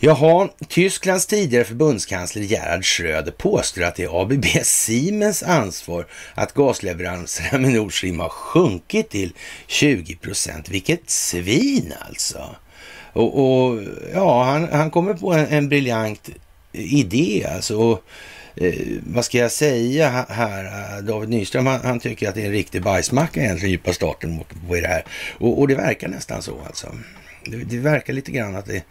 Jaha, Tysklands tidigare förbundskansler Gerhard Schröder påstår att det är ABB Siemens ansvar att gasleveranserna med Nord Stream har sjunkit till 20 procent. Vilket svin alltså! Och, och ja, han, han kommer på en, en briljant idé alltså. Och, Eh, vad ska jag säga här? Eh, David Nyström, han, han, tycker att det är en riktig bajsmacka egentligen, djupa starten på det här. Och, och det verkar nästan så alltså. Det, det, verkar lite grann att det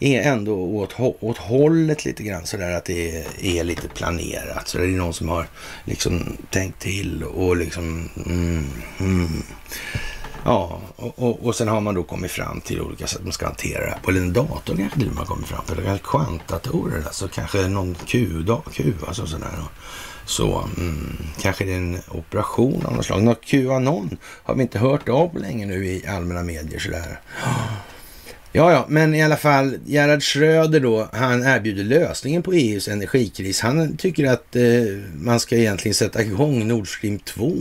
är ändå åt, åt hållet lite grann sådär att det är, är, lite planerat. Så det är någon som har liksom tänkt till och liksom mm, mm. Ja, och, och, och, sen har man då kommit fram till olika sätt man ska hantera det här på. Eller en dator kanske till man kommit fram till. Eller kvantdatorer, alltså kanske någon Q, Q alltså sådär. Så mm, kanske det är en operation av något slag. Något Qanon har vi inte hört av länge nu i allmänna medier sådär. Ja, ja, men i alla fall, Gerhard Schröder då, han erbjuder lösningen på EUs energikris. Han tycker att eh, man ska egentligen sätta igång Nord Stream 2.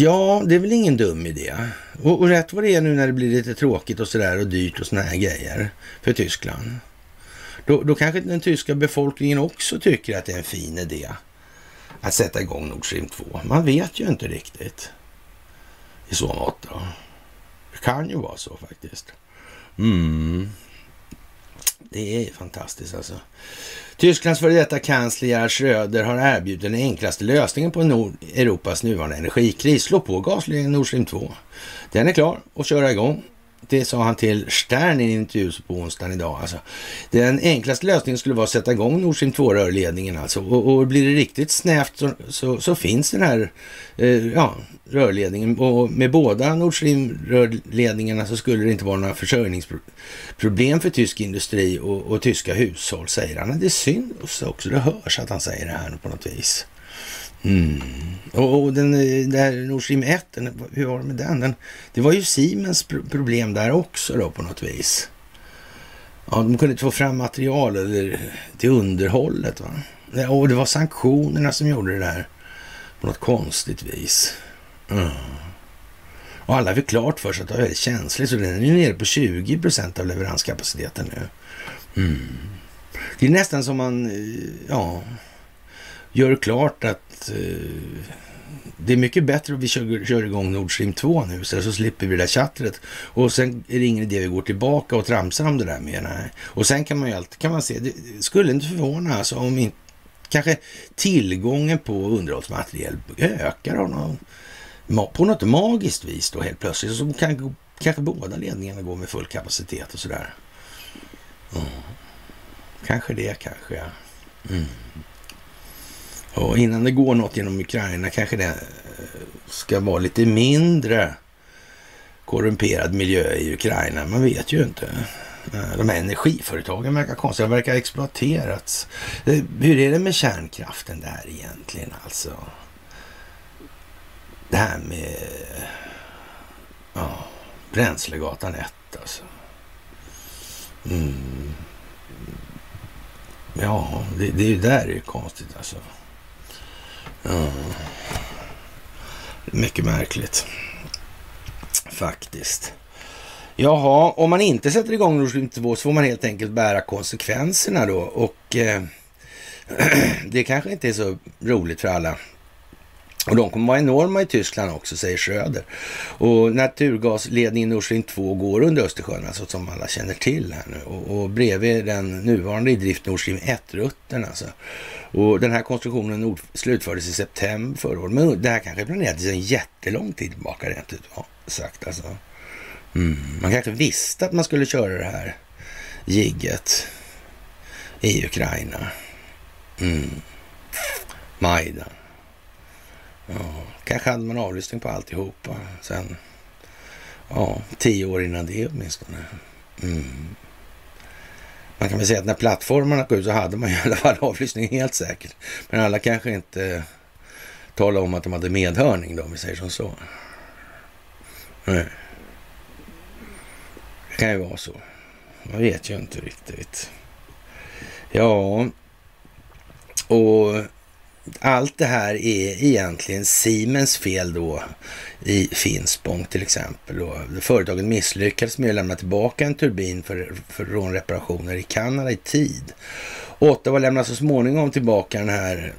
Ja, det är väl ingen dum idé. Och, och rätt vad det är nu när det blir lite tråkigt och sådär och dyrt och såna här grejer för Tyskland. Då, då kanske den tyska befolkningen också tycker att det är en fin idé att sätta igång Nord Stream 2. Man vet ju inte riktigt i så mått. Då. Det kan ju vara så faktiskt. Mm. Det är fantastiskt alltså. Tysklands före detta kansler Gerhard Schröder har erbjudit den enklaste lösningen på Nord Europas nuvarande energikris. Slå på gasledningen Nord Stream 2. Den är klar att köra igång. Det sa han till Stern i en intervju på onsdagen idag. Alltså, den enklaste lösningen skulle vara att sätta igång Nord Stream 2-rörledningen. Alltså. Och, och, blir det riktigt snävt så, så, så finns den här eh, ja, rörledningen. Och med båda Nord Stream-rörledningarna så skulle det inte vara några försörjningsproblem för tysk industri och, och tyska hushåll, säger han. Det syns också, det hörs att han säger det här på något vis. Mm. Och, och den eh, där Nord Stream 1, den, hur var det med den? den? Det var ju Siemens problem där också då på något vis. Ja, de kunde inte få fram material eller till underhållet. Va? Och det var sanktionerna som gjorde det där på något konstigt vis. Mm. Och alla fick klart för sig att det var väldigt känsligt, så den är ju nere på 20 procent av leveranskapaciteten nu. Mm. Det är nästan som man, eh, ja, gör klart att eh, det är mycket bättre att vi kör, kör igång Nord Stream 2 nu så, så slipper vi det där chattret. Och sen är det ingen idé att vi går tillbaka och tramsar om det där mer. Nej. Och sen kan man ju alltid, kan man se, det skulle inte förvåna alltså om inte kanske tillgången på underhållsmateriel ökar av någon, på något magiskt vis då helt plötsligt. Så kan kanske båda ledningarna går med full kapacitet och sådär. Mm. Kanske det, kanske ja. Mm. Och innan det går något genom Ukraina kanske det eh, ska vara lite mindre korrumperad miljö i Ukraina. Man vet ju inte. Eh, de här energiföretagen verkar konstiga, de verkar ha exploaterats. Eh, hur är det med kärnkraften där egentligen alltså? Det här med ja, Bränslegatan 1 alltså. Mm. Ja, det, det är ju där det är konstigt alltså. Ja. Mycket märkligt. Faktiskt. Jaha, om man inte sätter igång Nord Stream 2 så får man helt enkelt bära konsekvenserna då. Och eh, det kanske inte är så roligt för alla. Och de kommer vara enorma i Tyskland också, säger Schröder. Och naturgasledningen Nord Stream 2 går under Östersjön, alltså som alla känner till här nu. Och, och bredvid den nuvarande i drift Nord Stream 1-rutten alltså. Och den här konstruktionen slutfördes i september förra året. Men det här kanske planerades en jättelång tid tillbaka rent ut sagt. Alltså. Mm. Man kanske visste att man skulle köra det här gigget i Ukraina. Mm. Majdan. Ja, kanske hade man avlyssning på alltihopa sen. Ja, tio år innan det åtminstone. Mm. Man kan väl säga att när plattformarna kom ut så hade man i alla fall avlyssning helt säkert. Men alla kanske inte talade om att de hade medhörning då, om vi säger som så. Nej. Det kan ju vara så. Man vet ju inte riktigt. Ja, och allt det här är egentligen Siemens fel då i Finspång till exempel. Och företaget misslyckades med att lämna tillbaka en turbin för, för rånreparationer i Kanada i tid. Ottawa lämnar så småningom tillbaka den här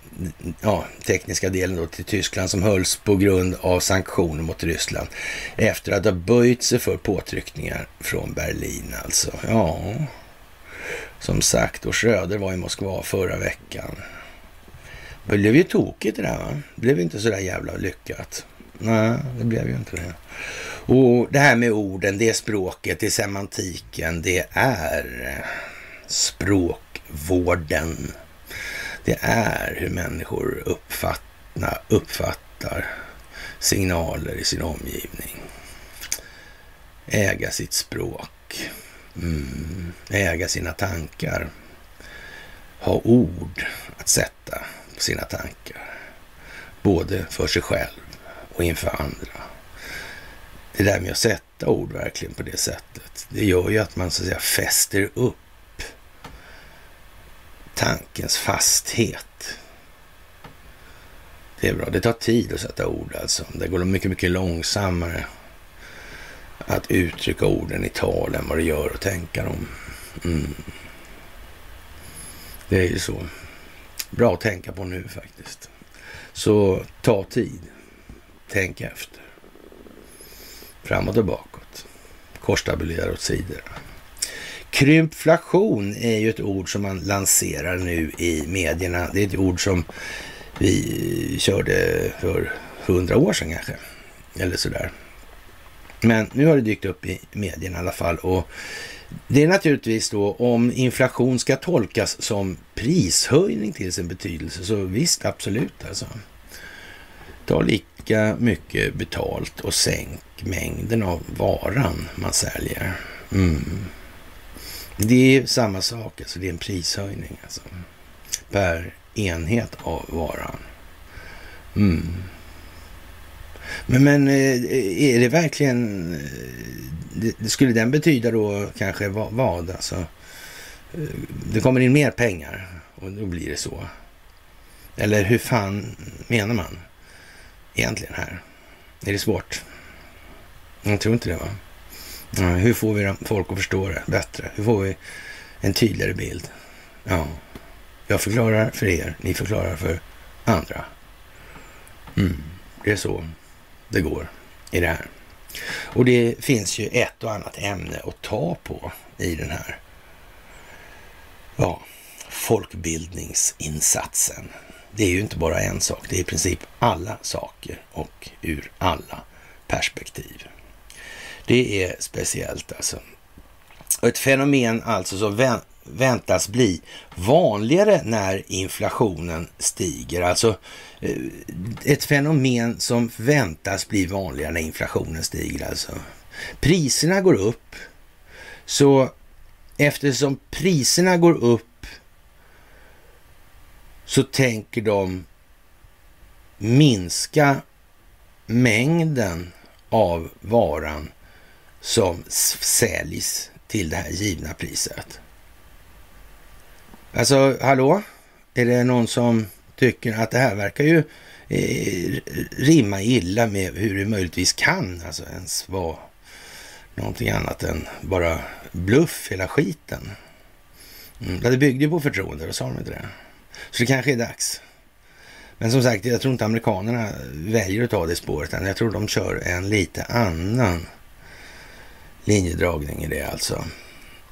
ja, tekniska delen då till Tyskland som hölls på grund av sanktioner mot Ryssland efter att ha böjt sig för påtryckningar från Berlin alltså. Ja, Som sagt, och Schröder var i Moskva förra veckan. Det blev ju tokigt det där va? Det blev inte så där jävla lyckat. Nej, det blev ju inte det. Och det här med orden, det är språket, det är semantiken, det är språkvården. Det är hur människor uppfattar, uppfattar signaler i sin omgivning. Äga sitt språk. Mm. Äga sina tankar. Ha ord att sätta på sina tankar. Både för sig själv och inför andra. Det där med att sätta ord verkligen på det sättet. Det gör ju att man så att säga fäster upp tankens fasthet. Det är bra. Det tar tid att sätta ord alltså. Det går mycket, mycket långsammare att uttrycka orden i tal än vad det gör att tänka dem. Mm. Det är ju så. Bra att tänka på nu faktiskt. Så ta tid. Tänk efter. Framåt och bakåt. Korstabulera åt sidorna. Krympflation är ju ett ord som man lanserar nu i medierna. Det är ett ord som vi körde för hundra år sedan kanske. Eller sådär. Men nu har det dykt upp i medierna i alla fall. Och det är naturligtvis då om inflation ska tolkas som prishöjning till sin betydelse så visst, absolut alltså. Ta lika mycket betalt och sänk mängden av varan man säljer. Mm. Det är samma sak, alltså det är en prishöjning alltså. Per enhet av varan. Mm. Men, men eh, är det verkligen... Eh, skulle den betyda då kanske vad. Alltså, eh, det kommer in mer pengar och då blir det så. Eller hur fan menar man egentligen här? Är det svårt? Jag tror inte det va? hur får vi folk att förstå det bättre? Hur får vi en tydligare bild? Ja, jag förklarar för er, ni förklarar för andra. Mm, det är så det går i det här. Och det finns ju ett och annat ämne att ta på i den här ja, folkbildningsinsatsen. Det är ju inte bara en sak, det är i princip alla saker och ur alla perspektiv. Det är speciellt alltså. Och ett fenomen alltså som väntas bli vanligare när inflationen stiger. Alltså eh, ett fenomen som väntas bli vanligare när inflationen stiger. Alltså. Priserna går upp. Så eftersom priserna går upp så tänker de minska mängden av varan som säljs till det här givna priset. Alltså, hallå? Är det någon som tycker att det här verkar ju eh, rimma illa med hur det möjligtvis kan alltså ens vara någonting annat än bara bluff hela skiten. Mm, det byggde ju på förtroende, då sa de inte det. Så det kanske är dags. Men som sagt, jag tror inte amerikanerna väljer att ta det spåret än. Jag tror de kör en lite annan linjedragning i det alltså.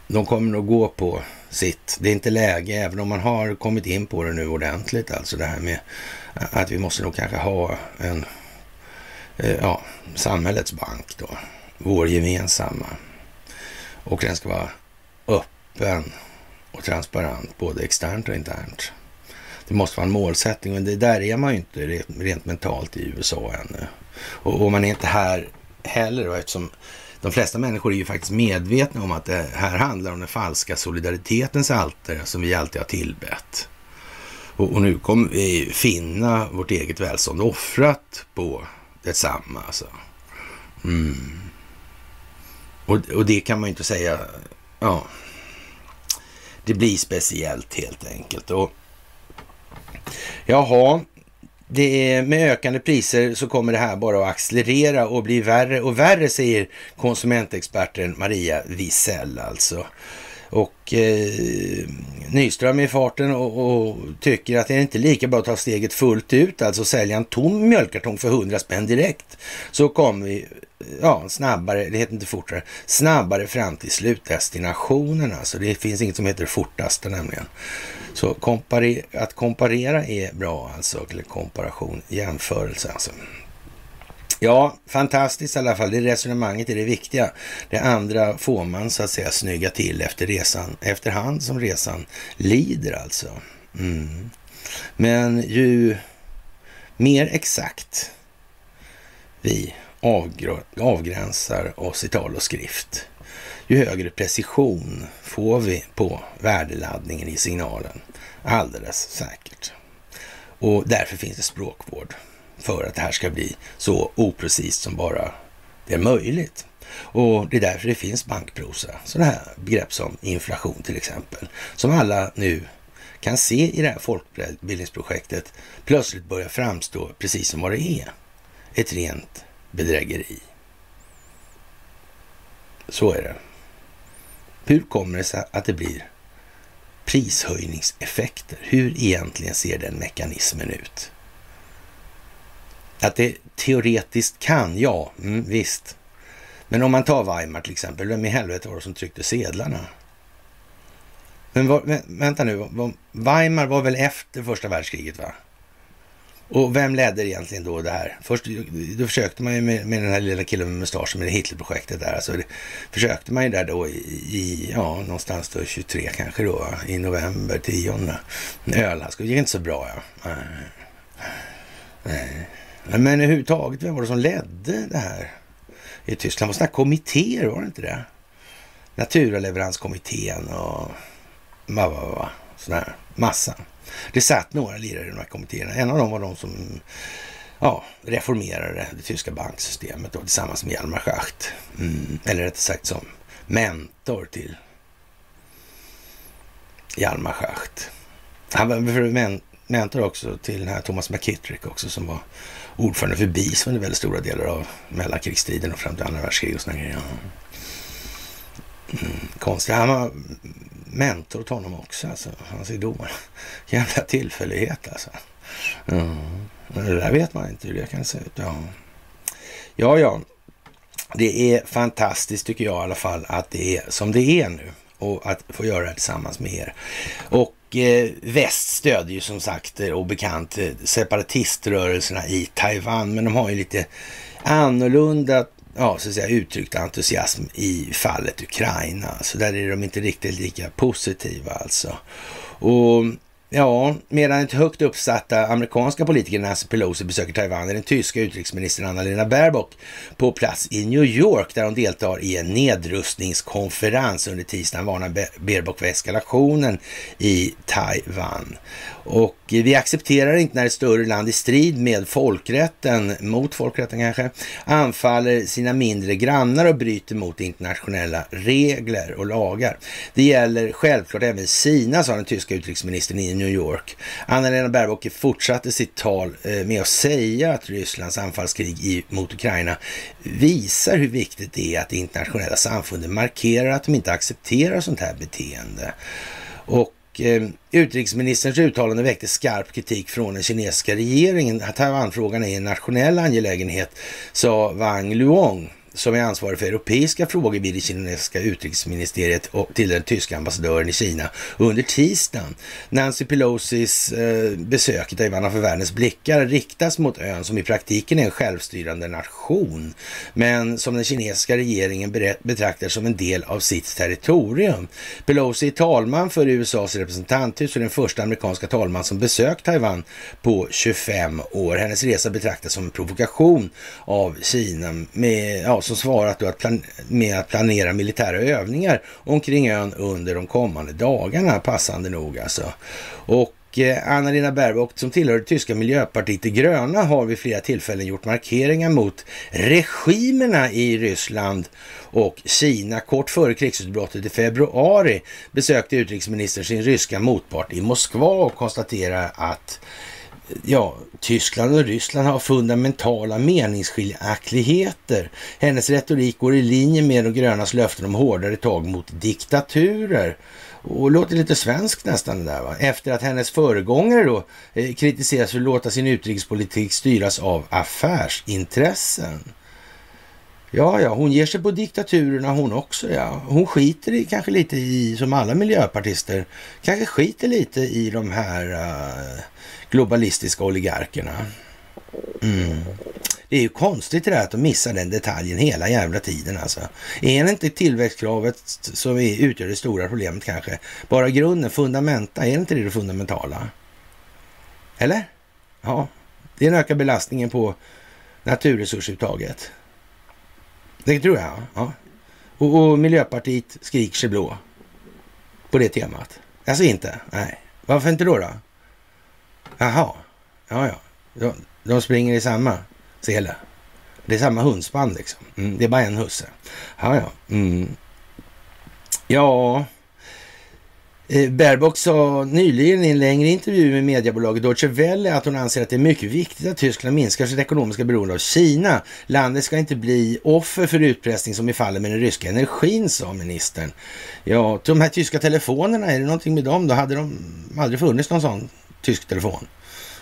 De kommer nog gå på sitt. Det är inte läge, även om man har kommit in på det nu ordentligt, alltså det här med att vi måste nog kanske ha en, eh, ja, samhällets bank då, vår gemensamma. Och den ska vara öppen och transparent, både externt och internt. Det måste vara en målsättning, men det där är man ju inte rent mentalt i USA ännu. Och, och man är inte här heller då, eftersom de flesta människor är ju faktiskt medvetna om att det här handlar om den falska solidaritetens altare som vi alltid har tillbett. Och, och nu kommer vi finna vårt eget välstånd offrat på detsamma. Alltså. Mm. Och, och det kan man ju inte säga, ja, det blir speciellt helt enkelt. Och Jaha, det är, med ökande priser så kommer det här bara att accelerera och bli värre och värre, säger konsumentexperten Maria Wisell alltså. Och eh, Nyström är i farten och, och, tycker att det är inte lika bra att ta steget fullt ut, alltså sälja en tom mjölkkartong för 100 spänn direkt. Så kommer vi ja, snabbare, det heter inte fortare, snabbare fram till slutdestinationen. Alltså det finns inget som heter fortaste nämligen. Så kompare, att komparera är bra alltså, eller komparation, jämförelse alltså. Ja, fantastiskt i alla fall. Det resonemanget är det viktiga. Det andra får man så att säga snygga till efter resan, efterhand som resan lider alltså. Mm. Men ju mer exakt vi avgränsar oss i tal och skrift, ju högre precision får vi på värdeladdningen i signalen. Alldeles säkert. Och därför finns det språkvård för att det här ska bli så oprecist som bara det är möjligt. Och det är därför det finns bankprosa. Sådana här begrepp som inflation till exempel, som alla nu kan se i det här folkbildningsprojektet plötsligt börjar framstå precis som vad det är. Ett rent bedrägeri. Så är det. Hur kommer det sig att det blir prishöjningseffekter? Hur egentligen ser den mekanismen ut? Att det teoretiskt kan, ja, mm, visst. Men om man tar Weimar till exempel, vem i helvete var det som tryckte sedlarna? Men var, vänta nu, Weimar var väl efter första världskriget va? Och vem ledde egentligen då det här? Först då försökte man ju med, med den här lilla killen med mustaschen med Hitlerprojektet där. Alltså det, försökte man ju där då i, i, ja, någonstans då 23 kanske då, i november, 10. Ölhask. Det gick inte så bra ja. Nej. Men överhuvudtaget, vem var det som ledde det här i Tyskland? Det var sådana kommittéer, var det inte det? Naturaleveranskommittén och va, va, va, sån här massa. Det satt några lirare i de här kommittéerna. En av dem var de som ja, reformerade det tyska banksystemet då, tillsammans med Hjalmar Schacht. Mm. Eller rättare sagt som mentor till Hjalmar Schacht. Han var mentor också till den här Thomas McKittrick också som var ordförande för BIS under väldigt stora delar av mellankrigstiden och fram till andra världskriget och sådana grejer. Mm, konstigt. Han var mentor åt honom också, alltså. Hans idol. Jävla tillfällighet alltså. Mm. Det där vet man inte hur det kan se ut. Ja, ja. ja. Det är fantastiskt tycker jag i alla fall att det är som det är nu och att få göra det tillsammans med er. Och Eh, väst stödjer ju som sagt eh, och bekant eh, separatiströrelserna i Taiwan, men de har ju lite annorlunda ja, så att säga, uttryckt entusiasm i fallet Ukraina. Så där är de inte riktigt lika positiva alltså. Och Ja, medan ett högt uppsatta amerikanska politiker Nancy Pelosi besöker Taiwan är den tyska utrikesministern Anna-Lena Baerbock på plats i New York där hon deltar i en nedrustningskonferens. Under tisdagen varnar Baerbock för eskalationen i Taiwan. Och vi accepterar inte när ett större land i strid med folkrätten, mot folkrätten kanske, anfaller sina mindre grannar och bryter mot internationella regler och lagar. Det gäller självklart även Kina, sa den tyska utrikesministern i New York. Anna-Lena Baerbock fortsatte sitt tal eh, med att säga att Rysslands anfallskrig mot Ukraina visar hur viktigt det är att det internationella samfundet markerar att de inte accepterar sånt här beteende. Och eh, utrikesministerns uttalande väckte skarp kritik från den kinesiska regeringen. Taiwanfrågan är en nationell angelägenhet, sa Wang Luong som är ansvarig för europeiska frågor vid det kinesiska utrikesministeriet och till den tyska ambassadören i Kina under tisdagen. Nancy Pelosis eh, besök i Taiwan för världens blickar riktas mot ön som i praktiken är en självstyrande nation, men som den kinesiska regeringen betraktar som en del av sitt territorium. Pelosi är talman för USAs representanthus och den första amerikanska talman som besökt Taiwan på 25 år. Hennes resa betraktas som en provokation av Kina med, ja, som svarat att med att planera militära övningar omkring ön under de kommande dagarna, passande nog alltså. Och eh, Anna-Lena Baerbock som tillhör det tyska miljöpartiet De gröna har vid flera tillfällen gjort markeringar mot regimerna i Ryssland och Kina. Kort före krigsutbrottet i februari besökte utrikesministern sin ryska motpart i Moskva och konstaterade att ja, Tyskland och Ryssland har fundamentala meningsskiljaktigheter. Hennes retorik går i linje med de grönas löften om hårdare tag mot diktaturer. Och låter lite svenskt nästan det där va. Efter att hennes föregångare då eh, kritiseras för att låta sin utrikespolitik styras av affärsintressen. Ja, ja, hon ger sig på diktaturerna hon också. Ja. Hon skiter i, kanske lite i, som alla miljöpartister, kanske skiter lite i de här uh, globalistiska oligarkerna. Mm. Det är ju konstigt det där att de missar den detaljen hela jävla tiden alltså. Är det inte tillväxtkravet som utgör det stora problemet kanske? Bara grunden, fundamenta, är det inte det, det fundamentala? Eller? Ja, det är en ökad belastningen på naturresursuttaget. Det tror jag. Ja. Och, och Miljöpartiet skriker sig blå på det temat. Alltså inte? Nej. Varför inte då? då? Jaha. Ja, ja. De, de springer i samma sele. Det är samma hundspann liksom. Mm, det är bara en husse. Ja, ja. Mm. Ja, eh, Baerbock sa nyligen i en längre intervju med mediebolaget Deutsche Welle att hon anser att det är mycket viktigt att Tyskland minskar sitt ekonomiska beroende av Kina. Landet ska inte bli offer för utpressning som i fallet med den ryska energin, sa ministern. Ja, de här tyska telefonerna, är det någonting med dem? Då hade de aldrig funnits någon sån tysk telefon.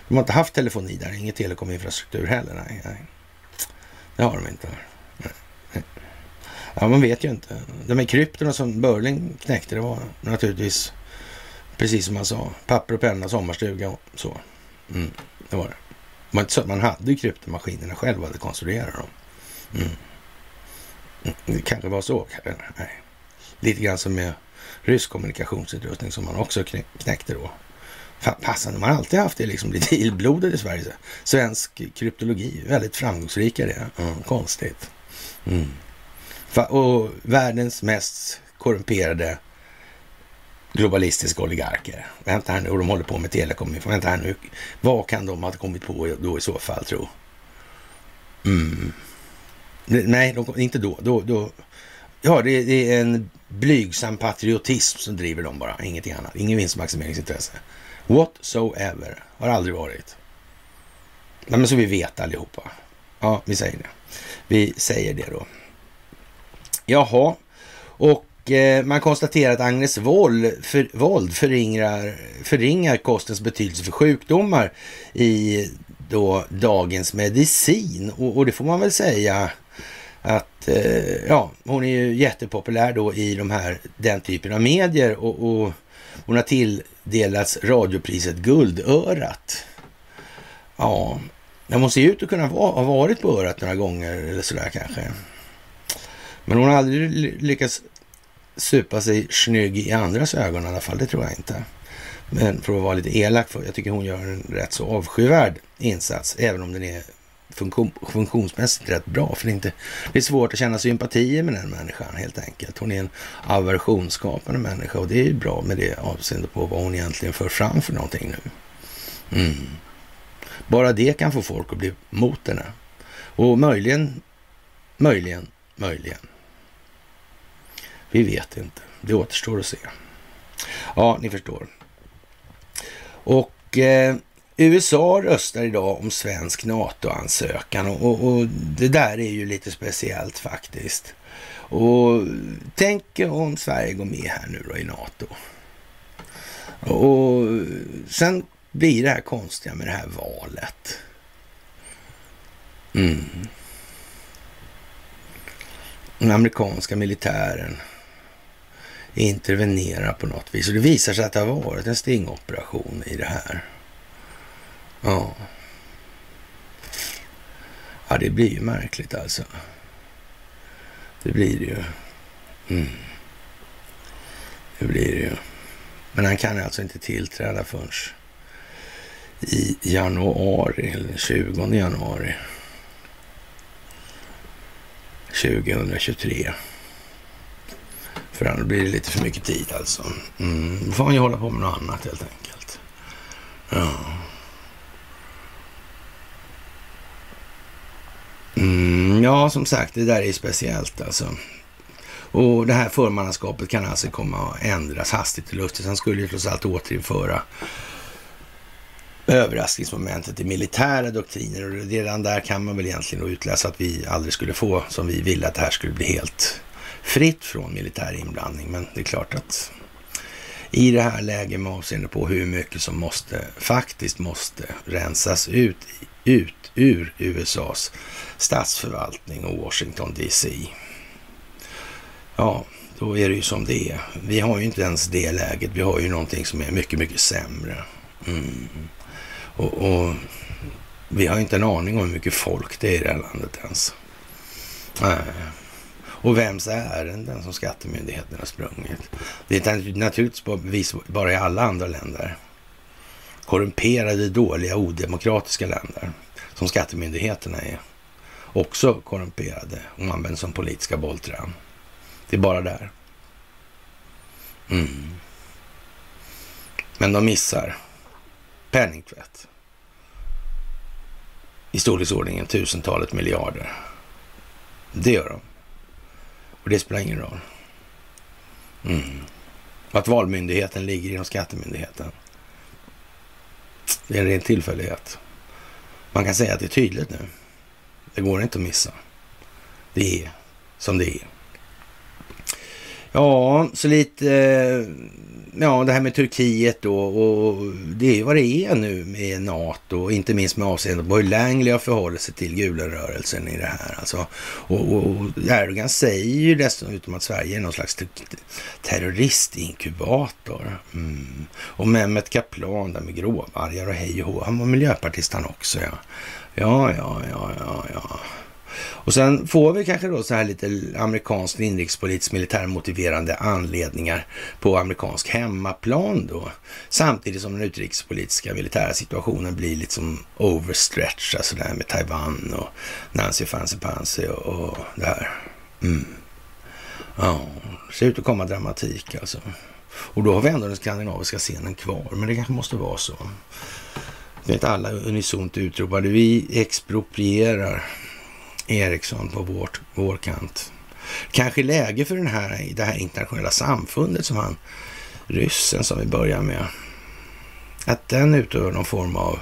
De har inte haft telefoni där, ingen telekominfrastruktur heller. Nej, nej. Det har de inte. Ja, man vet ju inte. De här kryptorna som Börling knäckte, det var naturligtvis precis som han sa. Papper och penna, sommarstuga och så. Mm, det var det. Det var inte så att man hade kryptomaskinerna själv och hade konstruerat dem. Mm. mm det kanske var så. Nej. Lite grann som med rysk kommunikationsutrustning som man också knäckte då. Passande, de har alltid haft det liksom lite illblodet i Sverige. Svensk kryptologi, väldigt framgångsrika det. Mm, konstigt. Mm. Och världens mest korrumperade globalistiska oligarker. Vänta här nu, och de håller på med telekom. Vänta här nu, vad kan de ha kommit på då i så fall tro? Mm. Nej, de, inte då. då, då. Ja, det, det, är en blygsam patriotism som driver dem bara, ingenting annat. Ingen vinstmaximeringsintresse. Whatsoever. Har aldrig varit. men så vi vet allihopa. Ja, vi säger det. Vi säger det då. Jaha, och eh, man konstaterar att Agnes Wold, för, våld förringar, förringar kostens betydelse för sjukdomar i då dagens medicin. Och, och det får man väl säga att eh, ja, hon är ju jättepopulär då i de här, den typen av medier och, och hon har till tilldelats radiopriset Guldörat. Ja, jag måste ju ut och kunna ha varit på örat några gånger eller sådär kanske. Men hon har aldrig lyckats supa sig snygg i andras ögon i alla fall. Det tror jag inte. Men för att vara lite elak, för jag tycker hon gör en rätt så avskyvärd insats, även om den är funktion, funktionsmässigt rätt bra. För det är, inte, det är svårt att känna sympatier med den människan helt enkelt. Hon är en aversionsskapande människa och det är ju bra med det avseende på vad hon egentligen för fram för någonting nu. Mm. Bara det kan få folk att bli mot henne. Och möjligen, möjligen, möjligen vi vet inte. Det återstår att se. Ja, ni förstår. Och eh, USA röstar idag om svensk NATO-ansökan och, och, och, det där är ju lite speciellt faktiskt. Och tänk om Sverige går med här nu då i NATO. Och sen blir det här konstiga med det här valet. Mm. Den amerikanska militären intervenerar på något vis. Och det visar sig att det har varit en stingoperation i det här. Ja. Ja, det blir ju märkligt alltså. Det blir det ju. Mm. Det blir det ju. Men han kan alltså inte tillträda förrän i januari, eller 20 januari 2023. För annars blir det lite för mycket tid alltså. Mm. Då får han ju hålla på med något annat helt enkelt. Ja. Mm, ja, som sagt, det där är speciellt alltså. Och det här förmannaskapet kan alltså komma att ändras hastigt och lustigt. Han skulle ju trots allt återinföra överraskningsmomentet i militära doktriner. Och redan där kan man väl egentligen utläsa att vi aldrig skulle få som vi ville, att det här skulle bli helt fritt från militär inblandning. Men det är klart att i det här läget med avseende på hur mycket som måste, faktiskt måste rensas ut, ut ur USAs statsförvaltning och Washington DC. Ja, då är det ju som det är. Vi har ju inte ens det läget. Vi har ju någonting som är mycket, mycket sämre. Mm. Och, och, vi har inte en aning om hur mycket folk det är i det här landet ens. Nej. Och vems ärenden som skattemyndigheten har sprungit. Det är naturligtvis bara i alla andra länder. Korrumperade, dåliga, odemokratiska länder som skattemyndigheterna är. Också korrumperade och används som politiska bollträn. Det är bara där. Mm. Men de missar penningtvätt i storleksordningen tusentalet miljarder. Det gör de. Och det spelar ingen roll. Mm. Att valmyndigheten ligger inom skattemyndigheten. Det är en ren tillfällighet. Man kan säga att det är tydligt nu. Det går inte att missa. Det är som det är. Ja, så lite eh, ja, det här med Turkiet då och det är ju vad det är nu med NATO, inte minst med avseende på hur Langley har förhållit sig till Gulenrörelsen i det här. Alltså, och, och, Erdogan säger ju dessutom att Sverige är någon slags terroristinkubator. Mm. Och Mehmet Kaplan där med gråvargar och hej och hå, han var miljöpartist han också ja. Ja, ja, ja, ja, ja. Och sen får vi kanske då så här lite amerikanskt inrikespolitiskt militärmotiverande anledningar på amerikansk hemmaplan då. Samtidigt som den utrikespolitiska militära situationen blir liksom overstretched alltså sådär med Taiwan och Nancy Fancy Pansy och, och det här. Mm. Ja, det ser ut att komma dramatik alltså. Och då har vi ändå den skandinaviska scenen kvar, men det kanske måste vara så. Vet alla unisont utropade vi exproprierar Eriksson på vårt, vår kant. Kanske läge för den här, det här internationella samfundet som han, ryssen som vi börjar med, att den utövar någon form av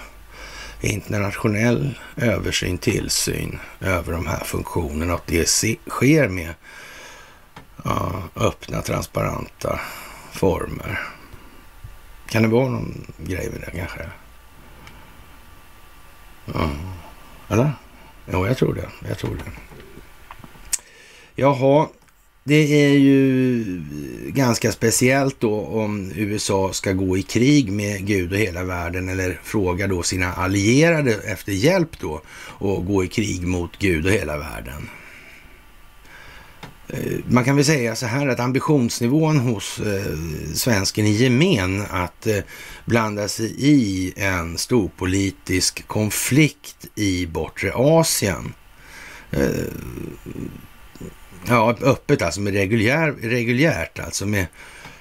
internationell översyn, tillsyn över de här funktionerna och att det sker med ja, öppna, transparenta former. Kan det vara någon grej med det kanske? Ja. Eller? Ja, jag tror det. Jag tror det. Jaha, det är ju ganska speciellt då om USA ska gå i krig med Gud och hela världen eller fråga då sina allierade efter hjälp då och gå i krig mot Gud och hela världen. Eh, man kan väl säga så här att ambitionsnivån hos eh, svensken i gemen att eh, blanda sig i en storpolitisk konflikt i bortre Asien. Eh, ja, öppet alltså med reguljär, reguljärt alltså med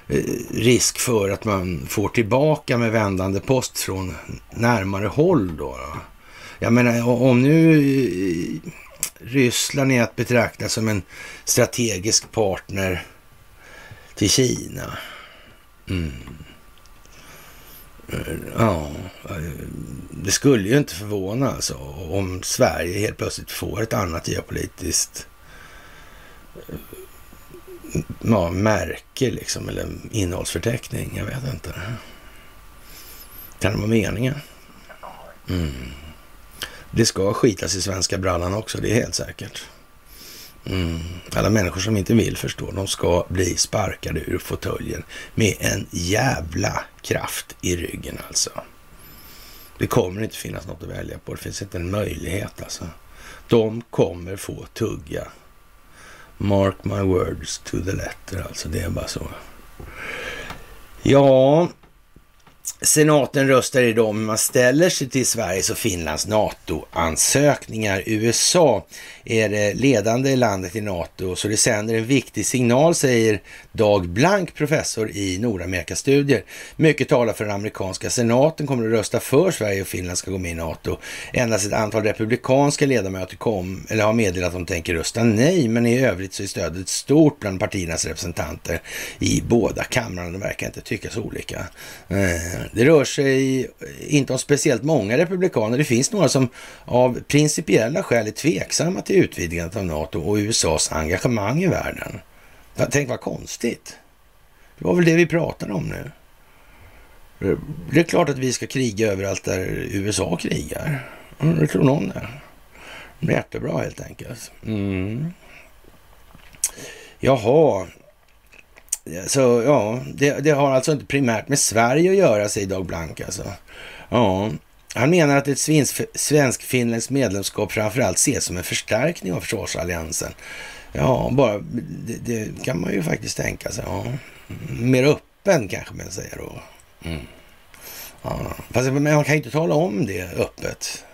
eh, risk för att man får tillbaka med vändande post från närmare håll då. Jag menar om nu eh, Ryssland är att betrakta som en strategisk partner till Kina. Mm. Ja, det skulle ju inte förvåna alltså om Sverige helt plötsligt får ett annat geopolitiskt ja, märke liksom, eller innehållsförteckning. Jag vet inte. Kan det vara meningen? Mm. Det ska skitas i svenska brallan också, det är helt säkert. Mm. Alla människor som inte vill förstå, de ska bli sparkade ur fåtöljen med en jävla kraft i ryggen alltså. Det kommer inte finnas något att välja på. Det finns inte en möjlighet alltså. De kommer få tugga. Mark my words to the letter alltså. Det är bara så. Ja, Senaten röstar idag om hur man ställer sig till Sveriges och Finlands NATO-ansökningar. USA är det ledande landet i NATO, så det sänder en viktig signal, säger Dag Blank, professor i Nordamerikastudier. Mycket talar för den amerikanska senaten kommer att rösta för Sverige och Finland ska gå med i NATO. Endast ett antal republikanska ledamöter kom, eller har meddelat att de tänker rösta nej, men i övrigt så är stödet stort bland partiernas representanter i båda kamrarna. De verkar inte tycka så olika. Eh här. Det rör sig inte om speciellt många republikaner. Det finns några som av principiella skäl är tveksamma till utvidgandet av NATO och USAs engagemang i världen. Tänk vad konstigt. Det var väl det vi pratade om nu. Det är klart att vi ska kriga överallt där USA krigar. Det tror någon det. Det är jättebra helt enkelt. Mm. Jaha, så ja, det, det, har alltså inte primärt med Sverige att göra, säger Dag Blank alltså. Ja, han menar att ett svensk-finländskt medlemskap framförallt ses som en förstärkning av försvarsalliansen. Ja, bara det, det, kan man ju faktiskt tänka sig. Ja. Mer öppen kanske man säger då. Mm. Ja. Fast man kan ju inte tala om det öppet.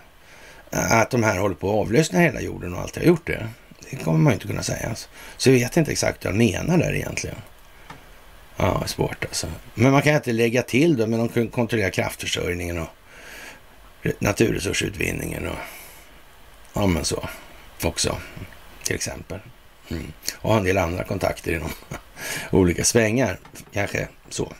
Att de här håller på att avlyssna hela jorden och alltid har gjort det. Det kommer man ju inte kunna säga. Så jag vet inte exakt vad jag menar där egentligen. Ja, svårt alltså. Men man kan inte lägga till då, men de kan kontrollera kraftförsörjningen och naturresursutvinningen och ja, men så också till exempel. Mm. Och ha en del andra kontakter inom olika svängar, kanske så.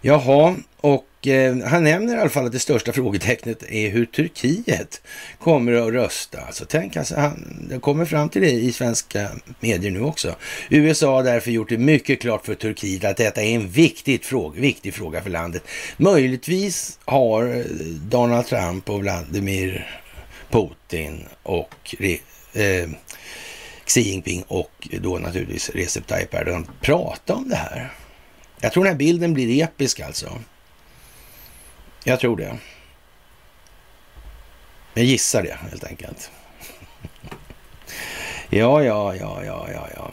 Jaha, och eh, han nämner i alla fall att det största frågetecknet är hur Turkiet kommer att rösta. Alltså tänk, alltså, han det kommer fram till det i svenska medier nu också. USA har därför gjort det mycket klart för Turkiet att detta är en viktig fråga, viktig fråga för landet. Möjligtvis har eh, Donald Trump och Vladimir Putin och eh, Xi Jinping och då naturligtvis Recep Tayyip Erdogan prata om det här. Jag tror den här bilden blir episk alltså. Jag tror det. Jag gissar det helt enkelt. Ja, ja, ja, ja, ja, ja.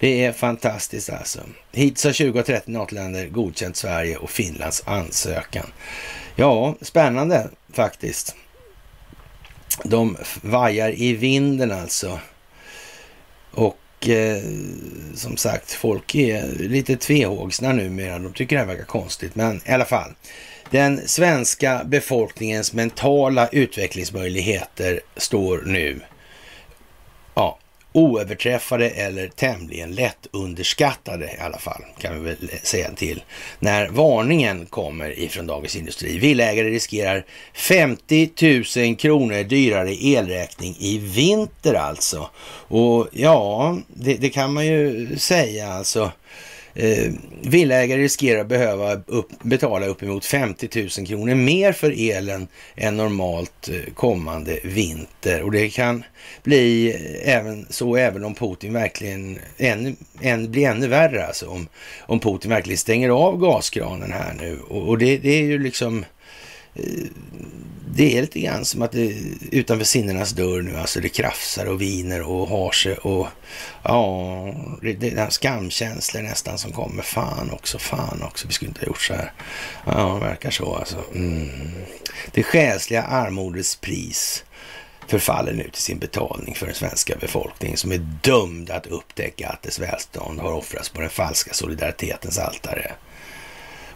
Det är fantastiskt alltså. Hittills har 20 och 30 NATO-länder godkänt Sverige och Finlands ansökan. Ja, spännande faktiskt. De vajar i vinden alltså. Och eh, som sagt, folk är lite tvehågsna numera. De tycker det här verkar konstigt, men i alla fall. Den svenska befolkningens mentala utvecklingsmöjligheter står nu ja, oöverträffade eller tämligen lätt underskattade i alla fall, kan vi väl säga till. När varningen kommer ifrån Dagens Industri. Villägare riskerar 50 000 kronor dyrare elräkning i vinter alltså. Och ja, det, det kan man ju säga alltså. Eh, villägare riskerar att behöva upp, betala uppemot 50 000 kronor mer för elen än normalt eh, kommande vinter. Och det kan bli eh, även så även om Putin verkligen än, än, blir ännu värre. Alltså om, om Putin verkligen stänger av gaskranen här nu. Och, och det, det är ju liksom Eh, det är lite grann som att det utanför sinnenas dörr nu, alltså det krafsar och viner och har sig och ja, det, det är skamkänslor nästan som kommer. Fan också, fan också, vi skulle inte ha gjort så här. Ja, det verkar så alltså. Mm. Det själsliga armodets pris förfaller nu till sin betalning för den svenska befolkningen som är dömd att upptäcka att dess välstånd har offrats på den falska solidaritetens altare.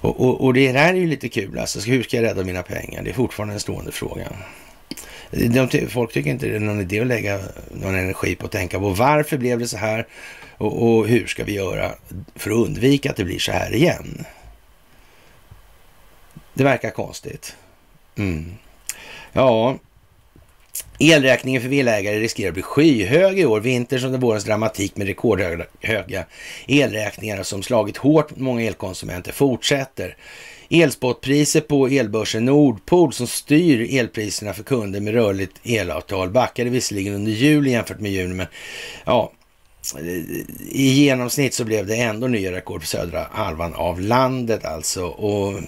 Och, och, och, det här är ju lite kul alltså. Hur ska jag rädda mina pengar? Det är fortfarande en stående fråga. De, folk tycker inte det är någon idé att lägga någon energi på att tänka på varför blev det så här och, och hur ska vi göra för att undvika att det blir så här igen? Det verkar konstigt. Mm. Ja, Elräkningen för villaägare riskerar att bli skyhög i år. Vinterns under vårens dramatik med rekordhöga elräkningar som slagit hårt mot många elkonsumenter fortsätter. Elspotpriset på elbörsen Nordpol som styr elpriserna för kunder med rörligt elavtal backade visserligen under juli jämfört med juni, men ja, i genomsnitt så blev det ändå nya rekord på södra halvan av landet alltså. Och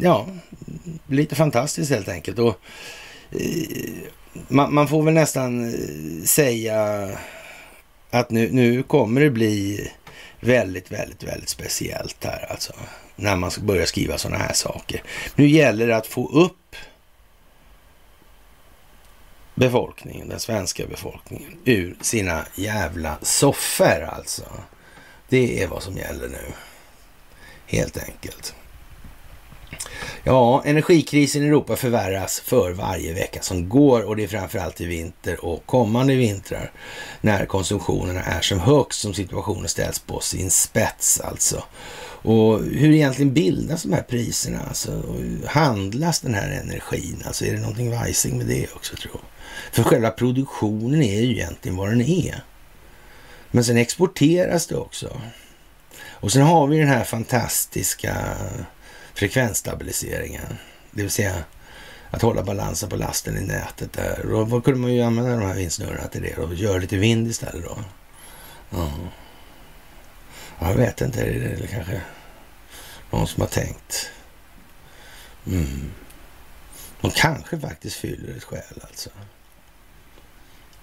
ja, lite fantastiskt helt enkelt. Och eh, man, man, får väl nästan eh, säga att nu, nu kommer det bli väldigt, väldigt, väldigt speciellt här alltså. När man ska börja skriva sådana här saker. Nu gäller det att få upp befolkningen, den svenska befolkningen, ur sina jävla soffor alltså. Det är vad som gäller nu. Helt enkelt. Ja, energikrisen i Europa förvärras för varje vecka som går och det är framförallt i vinter och kommande vintrar när konsumtionerna är som högst som situationen ställs på sin spets alltså. Och hur egentligen bildas de här priserna? Alltså, handlas den här energin? Alltså är det någonting vajsing med det också tror jag? För själva produktionen är ju egentligen vad den är. Men sen exporteras det också. Och sen har vi den här fantastiska frekvensstabiliseringen. Det vill säga att hålla balansen på lasten i nätet där. Och vad kunde man ju använda de här vindsnurrorna till det och göra lite vind istället då? Ja. Jag vet inte, är det kanske någon som har tänkt. Mm. De kanske faktiskt fyller ett skäl alltså.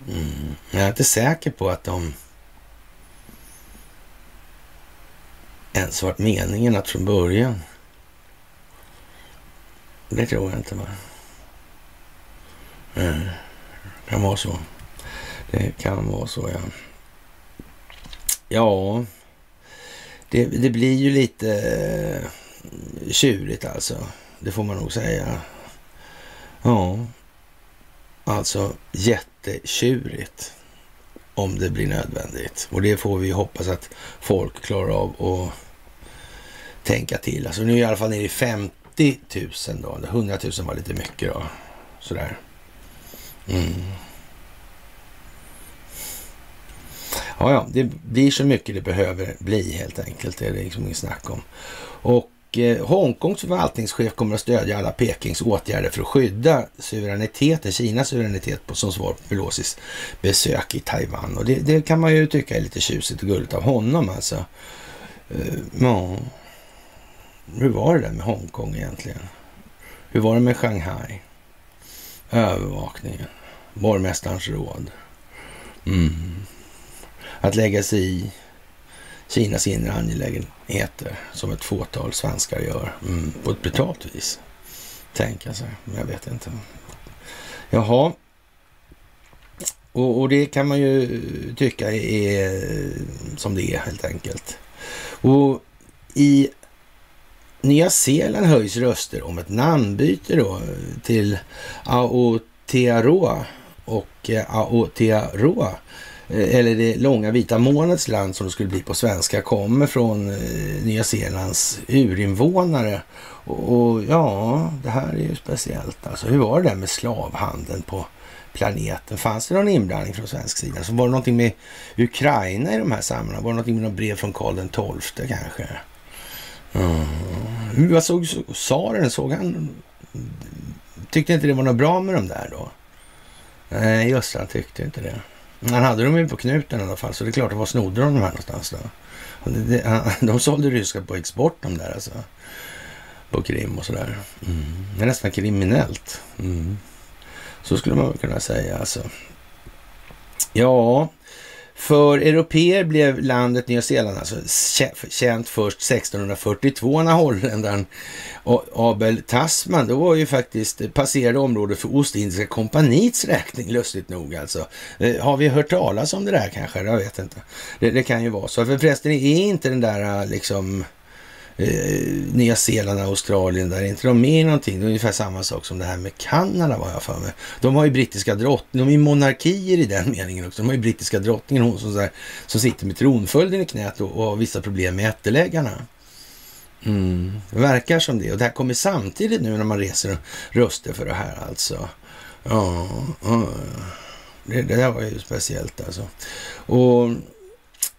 Mm. Jag är inte säker på att de ens varit meningen att från början. Det tror jag inte. Va? Mm. Det kan vara så. Det kan vara så, ja. Ja, det, det blir ju lite eh, tjurigt alltså. Det får man nog säga. Ja, alltså jättetjurigt om det blir nödvändigt. Och det får vi hoppas att folk klarar av att tänka till. Alltså nu är vi i alla fall nere i 50 000 då. 100 000 var lite mycket då. Sådär. Mm. Ja, ja, det blir så mycket det behöver bli helt enkelt. Det är det liksom inget snack om. Och eh, Hongkongs förvaltningschef kommer att stödja alla Pekings åtgärder för att skydda suveräniteten, Kinas suveränitet på, som svar på Pelosis besök i Taiwan. Och det, det, kan man ju tycka är lite tjusigt och gulligt av honom alltså. Uh, ja, hur var det där med Hongkong egentligen? Hur var det med Shanghai? Övervakningen, borgmästarens råd. Mm att lägga sig i Kinas inre angelägenheter som ett fåtal svenskar gör mm, på ett brutalt vis. Tänka sig, men jag vet inte. Jaha. Och, och, det kan man ju tycka är som det är helt enkelt. Och i Nya Zeeland höjs röster om ett namnbyte då eh, till Aotearoa och eh, Aotearoa eh, eller det långa vita molnets land som det skulle bli på svenska, kommer från Nya Zeelands urinvånare. Och, ja, det här är ju speciellt. Alltså, hur var det där med slavhandeln på planeten? Fanns det någon inblandning från svensk sida? Så var det någonting med Ukraina i de här sammanhangen? Var det någonting med något brev från Karl XII kanske? Mm. Vad såg tsaren? Såg han? Tyckte inte det var något bra med de där då? Nej, just det. han tyckte inte det. Han hade dem ju på knuten i alla fall, så det är klart, var snodde de de här någonstans då? De sålde ryska på export de där alltså. På Krim och sådär. Mm. Det är nästan kriminellt. Mm. Så skulle man kunna säga alltså. Ja, för europeer blev landet Nya Zeeland alltså känt först 1642 när holländaren Abel Tasman, då var ju faktiskt eh, passerade området för Ostindiska kompaniets räkning, lustigt nog alltså. Eh, har vi hört talas om det där kanske? Jag vet inte. Det, det kan ju vara så. För förresten är inte den där eh, liksom eh, Nya Zeeland, Australien, där är inte de med i någonting. Det är ungefär samma sak som det här med Kanada var jag för mig. De har ju brittiska drottningar, de är monarkier i den meningen också. De har ju brittiska drottningen, hon som, där, som sitter med tronföljden i knät och, och har vissa problem med ätteläggarna. Mm. Det verkar som det. Och det här kommer samtidigt nu när man reser röster för det här alltså. Ja, ja. Det, det där var ju speciellt alltså. Och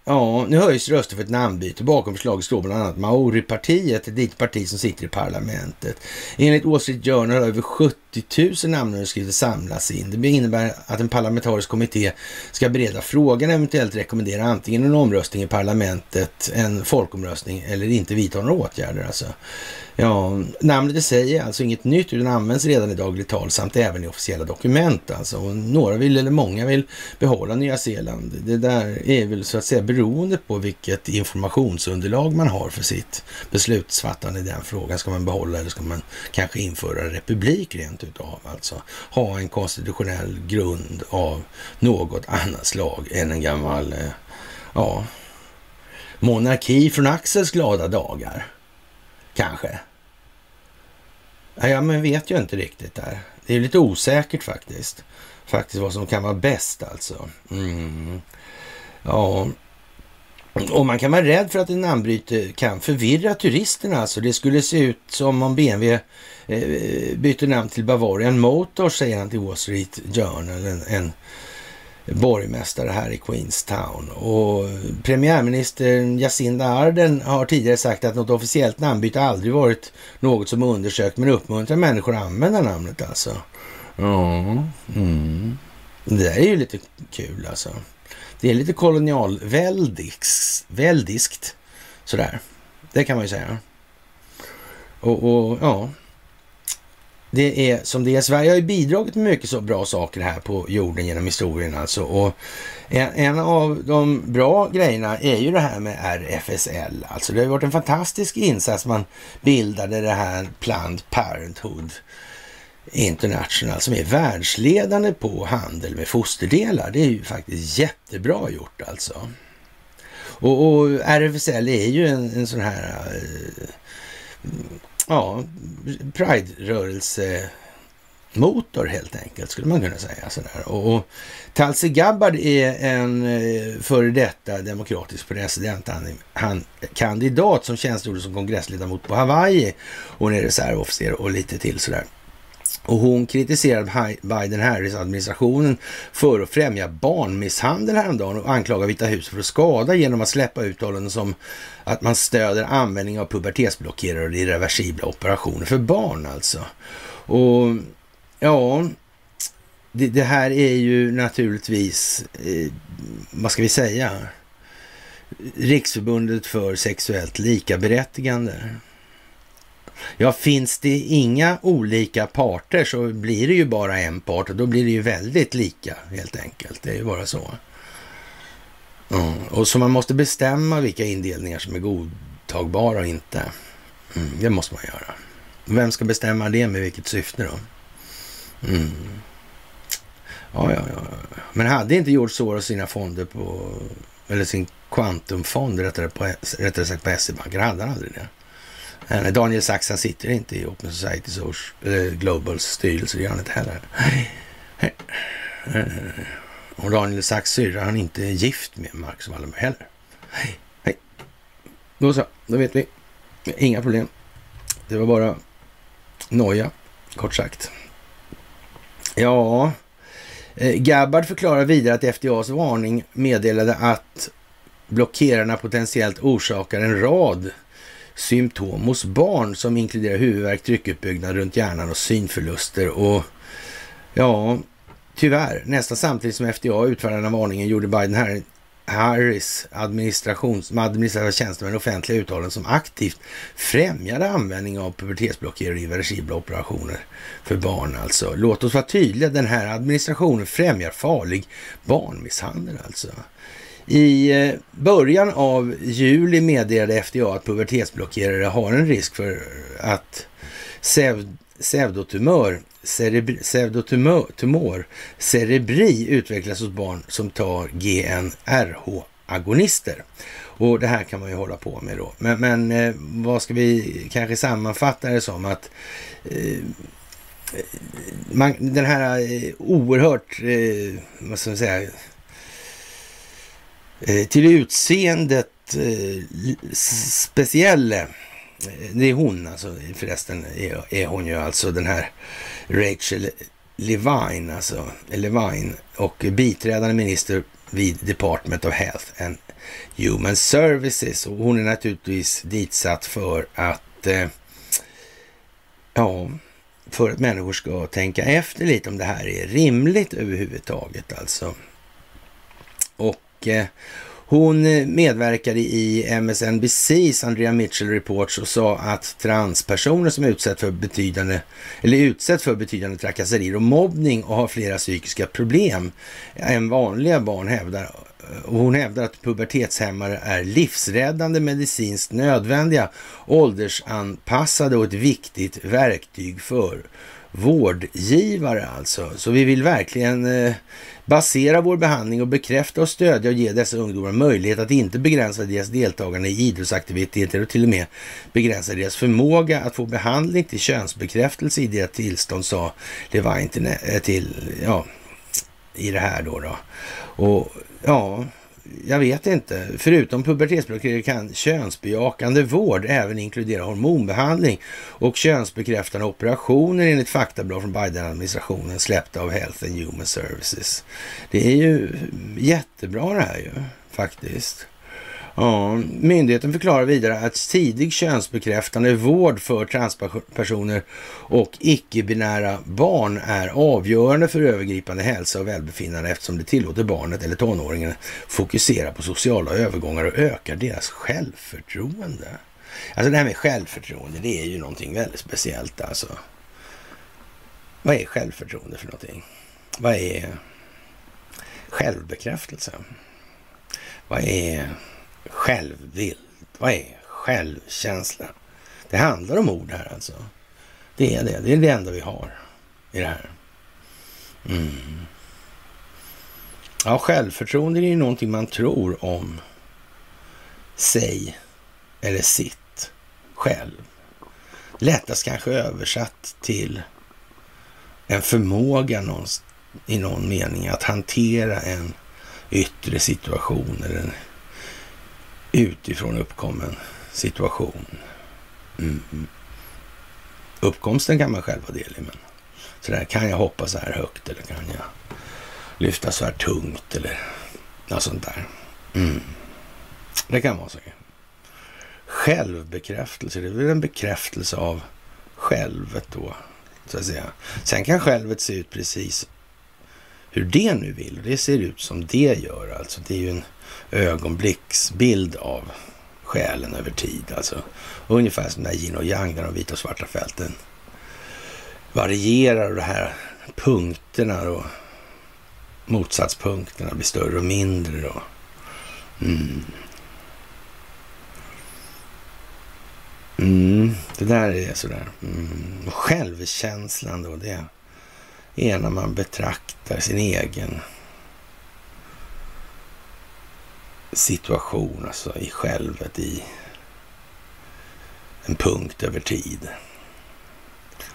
Ja, nu höjs röster för ett namnbyte. Bakom förslaget står bland annat Maori-partiet, ett litet parti som sitter i parlamentet. Enligt Wall Street Journal har över 70 000 namnunderskrifter samlas in. Det innebär att en parlamentarisk kommitté ska bereda frågan och eventuellt rekommendera antingen en omröstning i parlamentet, en folkomröstning eller inte vidta några åtgärder. Alltså. Ja, namnet i sig är alltså inget nytt utan används redan i dagligt tal samt även i officiella dokument. Alltså. Och några vill, eller många vill behålla Nya Zeeland. Det där är väl så att säga beroende på vilket informationsunderlag man har för sitt beslutsfattande i den frågan. Ska man behålla eller ska man kanske införa republik rent utav? Alltså ha en konstitutionell grund av något annat slag än en gammal, eh, ja, monarki från Axels glada dagar. Kanske. Ja, men vet ju inte riktigt där. Det är lite osäkert faktiskt. Faktiskt vad som kan vara bäst alltså. Mm. Ja, och man kan vara rädd för att en namnbyte kan förvirra turisterna. Alltså det skulle se ut som om BMW byter namn till Bavarian Motors, säger han till Wall Street Journal. En, en borgmästare här i Queenstown. Och premiärminister Jacinda Arden har tidigare sagt att något officiellt namnbyte aldrig varit något som undersökt, men uppmuntrar människor att använda namnet alltså. Ja, mm. det där är ju lite kul alltså. Det är lite kolonialväldiskt sådär. Det kan man ju säga. Och, och, ja, det är som det är. Sverige har ju bidragit med mycket så bra saker här på jorden genom historien alltså. Och en, en, av de bra grejerna är ju det här med RFSL. Alltså det har varit en fantastisk insats. Man bildade det här Planned Parenthood International som är världsledande på handel med fosterdelar. Det är ju faktiskt jättebra gjort alltså. Och, och RFSL är ju en, en sån här eh, ja, Pride-rörelse motor helt enkelt, skulle man kunna säga. Sådär. Och, och Talsi Gabbard är en eh, före detta demokratisk presidentkandidat som tjänstgjorde som kongressledamot på Hawaii. Hon är reservofficer och lite till sådär. Och hon kritiserade Biden-Harris-administrationen för att främja barnmisshandel häromdagen och anklagar Vita huset för att skada genom att släppa uttalanden som att man stöder användning av pubertetsblockerare och irreversibla operationer för barn alltså. Och ja, det, det här är ju naturligtvis, eh, vad ska vi säga, Riksförbundet för sexuellt likaberättigande. Ja, finns det inga olika parter så blir det ju bara en part och då blir det ju väldigt lika helt enkelt. Det är ju bara så. Mm. Och så man måste bestämma vilka indelningar som är godtagbara och inte. Mm, det måste man göra. Vem ska bestämma det med vilket syfte då? Mm. Ja, ja, ja. Men hade inte George Soros sina fonder på, eller sin kvantumfond rättare, på, rättare sagt på SE-banken, hade han aldrig det? Daniel Sachs han sitter inte i Open Society Social, Globals styrelse, det gör han inte heller. Eh, Och Daniel Sachs syrra, han är inte gift med Marcus Wallenberg heller. Hej, hej. Då så, då vet vi. Inga problem. Det var bara noja, kort sagt. Ja, eh, Gabbard förklarar vidare att FDAs varning meddelade att blockerarna potentiellt orsakar en rad symptom hos barn som inkluderar huvudvärk, tryckuppbyggnad runt hjärnan och synförluster. Och ja, tyvärr, nästan samtidigt som FDA utfärdade den varningen gjorde Biden Harris administrations, administrativa tjänstemän offentliga uttalanden som aktivt främjade användning av pubertetsblockerare i irreversibla operationer för barn alltså. Låt oss vara tydliga, den här administrationen främjar farlig barnmisshandel alltså. I eh, början av juli meddelade FDA att pubertetsblockerare har en risk för att pseudotumör, cerebri, cerebri utvecklas hos barn som tar GNRH-agonister. Och det här kan man ju hålla på med då. Men, men eh, vad ska vi kanske sammanfatta det som att eh, eh man, den här oerhört, eh, vad ska man säga, Eh, till utseendet eh, speciella. Eh, det är hon alltså förresten, är, är hon ju alltså den här Rachel Levine, alltså Levine och biträdande minister vid Department of Health and Human Services. Och hon är naturligtvis ditsatt för att, eh, ja, för att människor ska tänka efter lite om det här är rimligt överhuvudtaget alltså. Och eh, hon medverkade i MSNBCs Andrea Mitchell Reports och sa att transpersoner som utsätts för betydande, eller utsätts för betydande trakasserier och mobbning och har flera psykiska problem än vanliga barn hävdar. Och hon hävdar att pubertetshämmare är livsräddande, medicinskt nödvändiga, åldersanpassade och ett viktigt verktyg för vårdgivare alltså. Så vi vill verkligen eh, basera vår behandling och bekräfta och stödja och ge dessa ungdomar möjlighet att inte begränsa deras deltagande i idrottsaktiviteter och till och med begränsa deras förmåga att få behandling till könsbekräftelse i deras tillstånd, sa Levine eh, till, ja, i det här då. då. Och ja, jag vet inte. Förutom pubertetsblockering kan könsbejakande vård även inkludera hormonbehandling och könsbekräftande operationer enligt faktablad från Biden-administrationen släppta av Health and Human Services. Det är ju jättebra det här ju faktiskt. Ja, myndigheten förklarar vidare att tidig könsbekräftande vård för transpersoner och icke-binära barn är avgörande för övergripande hälsa och välbefinnande eftersom det tillåter barnet eller tonåringen fokusera på sociala övergångar och ökar deras självförtroende. Alltså det här med självförtroende, det är ju någonting väldigt speciellt alltså. Vad är självförtroende för någonting? Vad är självbekräftelse? Vad är självbild. Vad är självkänsla? Det handlar om ord här alltså. Det är det. Det är det enda vi har i det här. Mm. Ja, självförtroende är ju någonting man tror om sig eller sitt själv. Lättast kanske översatt till en förmåga någonstans, i någon mening att hantera en yttre situation eller en utifrån uppkommen situation. Mm. Uppkomsten kan man själv vara del i, men så där kan jag hoppa så här högt eller kan jag lyfta så här tungt eller något sånt där. Mm. Det kan vara så. Självbekräftelse, det är väl en bekräftelse av självet då, så att säga. Sen kan självet se ut precis hur det nu vill. Det ser ut som det gör alltså. Det är ju en ögonblicksbild av själen över tid. Alltså ungefär som när yin och yang, där de vita och svarta fälten varierar och de här punkterna och motsatspunkterna blir större och mindre. Och, mm. Mm, det där är sådär. Mm. Självkänslan då, det är när man betraktar sin egen situation, alltså i självet, i en punkt över tid.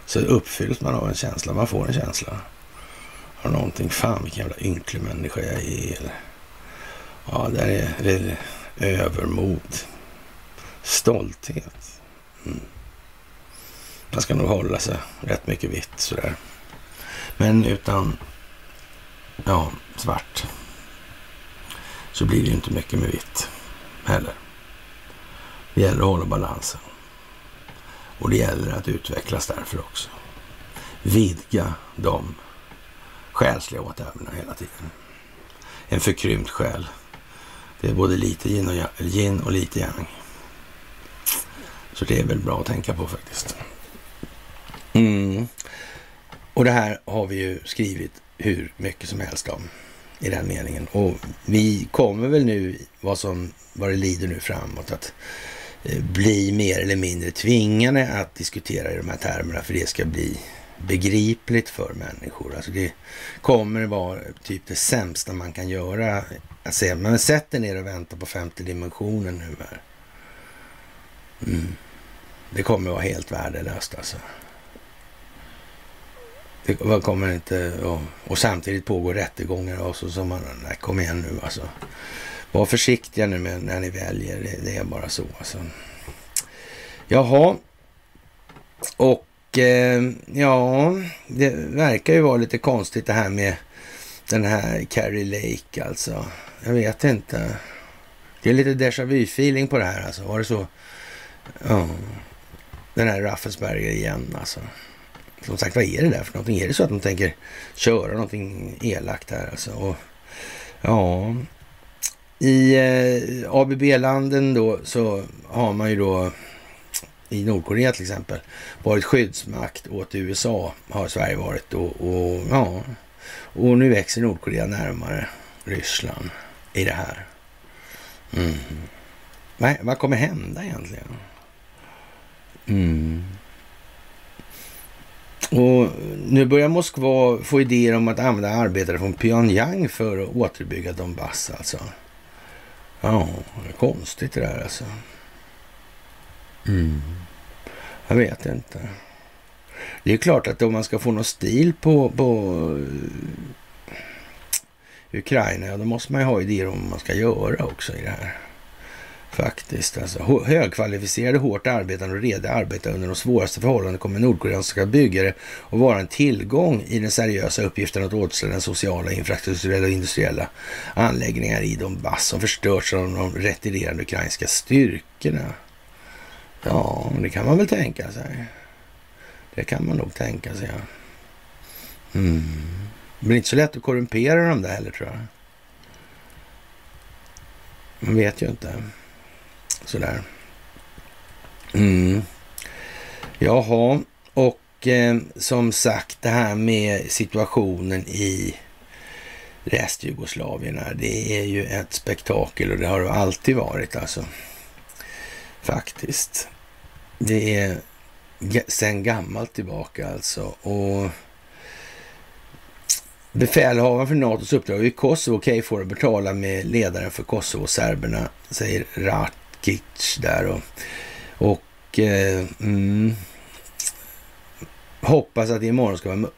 Så uppfylls man av en känsla, man får en känsla av någonting. Fan vilken jävla ynklig människa jag är. Eller, ja, där är det övermod. Stolthet. Mm. Man ska nog hålla sig rätt mycket vitt sådär. Men utan, ja, svart så blir det ju inte mycket med vitt heller. Det gäller att hålla balansen. Och det gäller att utvecklas därför också. Vidga de själsliga åtävlarna hela tiden. En förkrympt själ. Det är både lite yin och, yin och lite yang. Så det är väl bra att tänka på faktiskt. Mm. Och det här har vi ju skrivit hur mycket som helst om i den meningen. Och vi kommer väl nu, vad som vad det lider nu framåt, att eh, bli mer eller mindre tvingade att diskutera i de här termerna för det ska bli begripligt för människor. Alltså det kommer vara typ det sämsta man kan göra. Alltså, men sätt dig ner och vänta på femte dimensionen nu här. Mm. Det kommer vara helt värdelöst alltså. Det kommer inte och, och samtidigt pågår rättegångar och så som man, nej, kom igen nu alltså. Var försiktiga nu med när ni väljer, det, det är bara så alltså. Jaha, och eh, ja, det verkar ju vara lite konstigt det här med den här Carrie Lake alltså. Jag vet inte. Det är lite déjà vu-feeling på det här alltså. Var det så? Ja. Den här Raffensberger igen alltså som sagt, vad är det där för någonting? Är det så att de tänker köra någonting elakt här alltså? Och, ja, i eh, ABB-landen då så har man ju då i Nordkorea till exempel varit skyddsmakt åt USA har Sverige varit och, och ja, och nu växer Nordkorea närmare Ryssland i det här. Mm. Vad, vad kommer hända egentligen? Mm. Och nu börjar Moskva få idéer om att använda arbetare från Pyongyang för att återbygga Donbass alltså. Ja, det är konstigt det där alltså. Mm. Jag vet inte. Det är klart att om man ska få någon stil på, på eh, Ukraina, ja, då måste man ju ha idéer om vad man ska göra också i det här. Faktiskt alltså. Högkvalificerade, hårt arbetande och rediga arbetare under de svåraste förhållanden kommer nordkoreanska byggare att vara en tillgång i den seriösa uppgiften att återställa den sociala, infrastrukturella och industriella anläggningar i Donbass som förstörts av de retirerande ukrainska styrkorna. Ja, det kan man väl tänka sig. Det kan man nog tänka sig, ja. Mm. Det blir inte så lätt att korrumpera dem där heller, tror jag. Man vet ju inte. Sådär. Mm. Jaha, och eh, som sagt det här med situationen i restjugoslavien det är ju ett spektakel och det har det alltid varit alltså. Faktiskt. Det är sen gammalt tillbaka alltså. Och Befälhavaren för NATOs uppdrag i Kosovo, KFOR, betalar med ledaren för Kosovo-serberna, säger Rart kitsch där. Och, och eh, mm, hoppas att det imorgon ska vara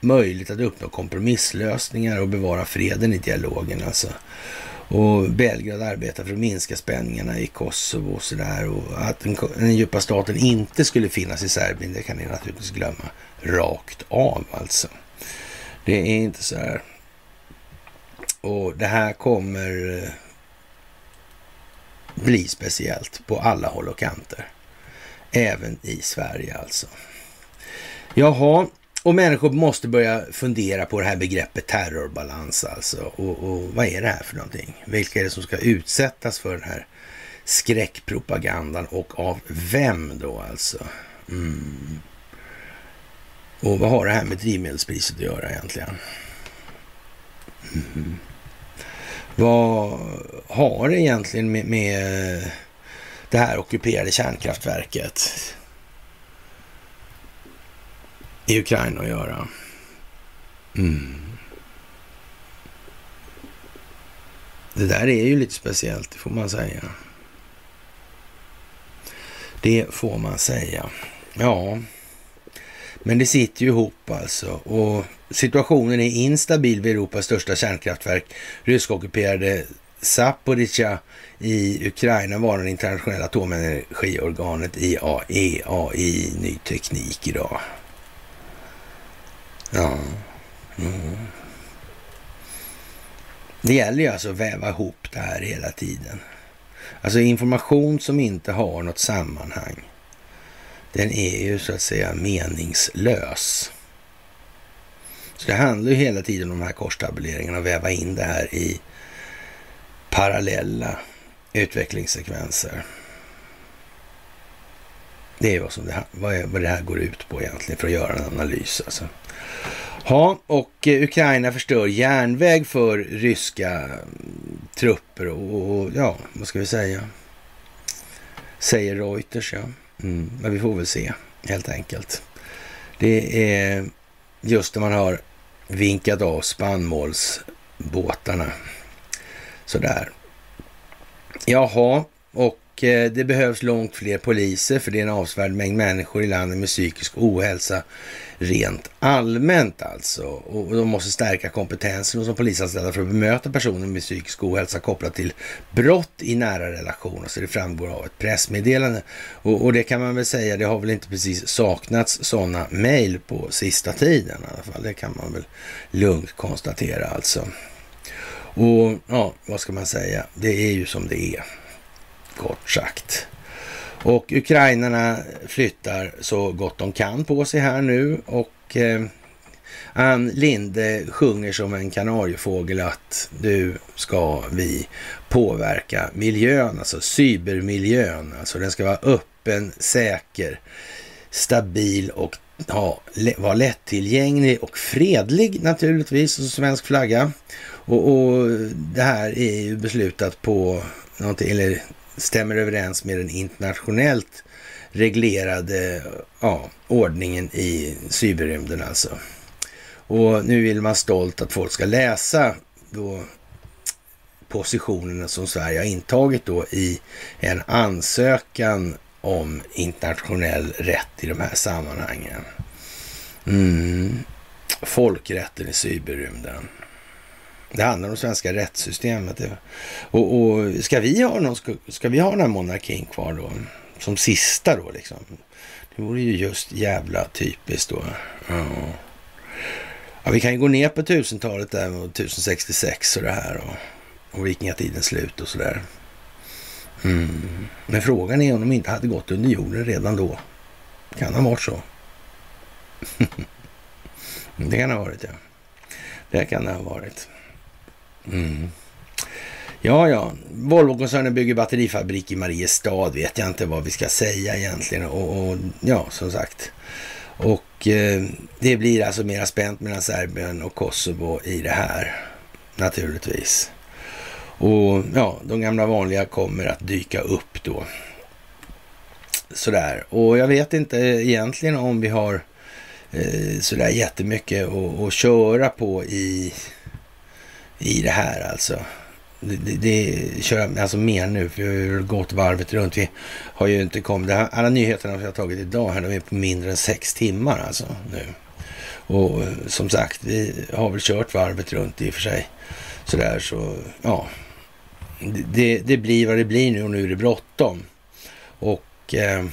möjligt att uppnå kompromisslösningar och bevara freden i dialogen. Alltså. Och Belgrad arbetar för att minska spänningarna i Kosovo och sådär. Och att den, den djupa staten inte skulle finnas i Serbien, det kan ni naturligtvis glömma rakt av alltså. Det är inte så här. Och det här kommer eh, bli speciellt på alla håll och kanter. Även i Sverige alltså. Jaha, och människor måste börja fundera på det här begreppet terrorbalans alltså. Och, och, vad är det här för någonting? Vilka är det som ska utsättas för den här skräckpropagandan och av vem då alltså? Mm. Och vad har det här med drivmedelspriset att göra egentligen? Mm. Vad har det egentligen med, med det här ockuperade kärnkraftverket i Ukraina att göra? Mm. Det där är ju lite speciellt, det får man säga. Det får man säga. Ja, men det sitter ju ihop alltså. Och situationen är instabil vid Europas största kärnkraftverk. Ryskockuperade Zaporizjzja i Ukraina var det internationella atomenergiorganet IAEA i ny teknik idag. Ja. Mm. Det gäller ju alltså att väva ihop det här hela tiden. Alltså information som inte har något sammanhang den är ju så att säga meningslös. Så det handlar ju hela tiden om de här korstabuleringarna och väva in det här i parallella utvecklingssekvenser. Det är vad, som det, vad, är, vad det här går ut på egentligen för att göra en analys. Alltså. Ja, och eh, Ukraina förstör järnväg för ryska mm, trupper och, och ja, vad ska vi säga? Säger Reuters, ja. Mm, men vi får väl se helt enkelt. Det är just när man har vinkat av spannmålsbåtarna. Sådär. Jaha, och Eh, det behövs långt fler poliser för det är en avsevärd mängd människor i landet med psykisk ohälsa rent allmänt alltså. Och de måste stärka kompetensen hos de polisanställda för att bemöta personer med psykisk ohälsa kopplat till brott i nära relationer. Så det framgår av ett pressmeddelande. Och, och, det kan man väl säga, det har väl inte precis saknats sådana mejl på sista tiden i alla fall. Det kan man väl lugnt konstatera alltså. Och ja, vad ska man säga? Det är ju som det är, kort sagt. Och ukrainarna flyttar så gott de kan på sig här nu och eh, Ann Linde sjunger som en kanariefågel att nu ska vi påverka miljön, alltså cybermiljön. Alltså den ska vara öppen, säker, stabil och ja, vara lättillgänglig och fredlig naturligtvis, Och svensk flagga. Och, och, det här är ju beslutat på någonting, eller stämmer överens med den internationellt reglerade ja, ordningen i cyberrymden alltså. Och nu vill man stolt att folk ska läsa då positionerna som Sverige har intagit då i en ansökan om internationell rätt i de här sammanhangen. Mm. Folkrätten i cyberrymden. Det handlar om svenska rättssystemet. Och, och ska, vi ha någon, ska, ska vi ha den här monarkin kvar då? Som sista då liksom? Det vore ju just jävla typiskt då. Ja. ja vi kan ju gå ner på tusentalet där, och 1066 och det här. Och, och vikingatidens slut och sådär. Mm. Men frågan är om de inte hade gått under jorden redan då. Kan ha varit så. det kan ha varit, ja. Det kan det ha varit. Mm. Ja, ja. Volvo-koncernen bygger batterifabrik i Mariestad. Vet jag inte vad vi ska säga egentligen. Och, och ja, som sagt. Och eh, det blir alltså mera spänt mellan Serbien och Kosovo i det här. Naturligtvis. Och ja, de gamla vanliga kommer att dyka upp då. Sådär. Och jag vet inte egentligen om vi har eh, sådär jättemycket att, att köra på i, i det här alltså. Det, det, det kör alltså mer nu, för vi har gått varvet runt. Vi har ju inte kommit, alla nyheterna vi har tagit idag här, de är på mindre än sex timmar alltså nu. Och som sagt, vi har väl kört varvet runt i och för sig. Sådär så, ja det, det, blir vad det blir nu och nu är det bråttom. Och eh,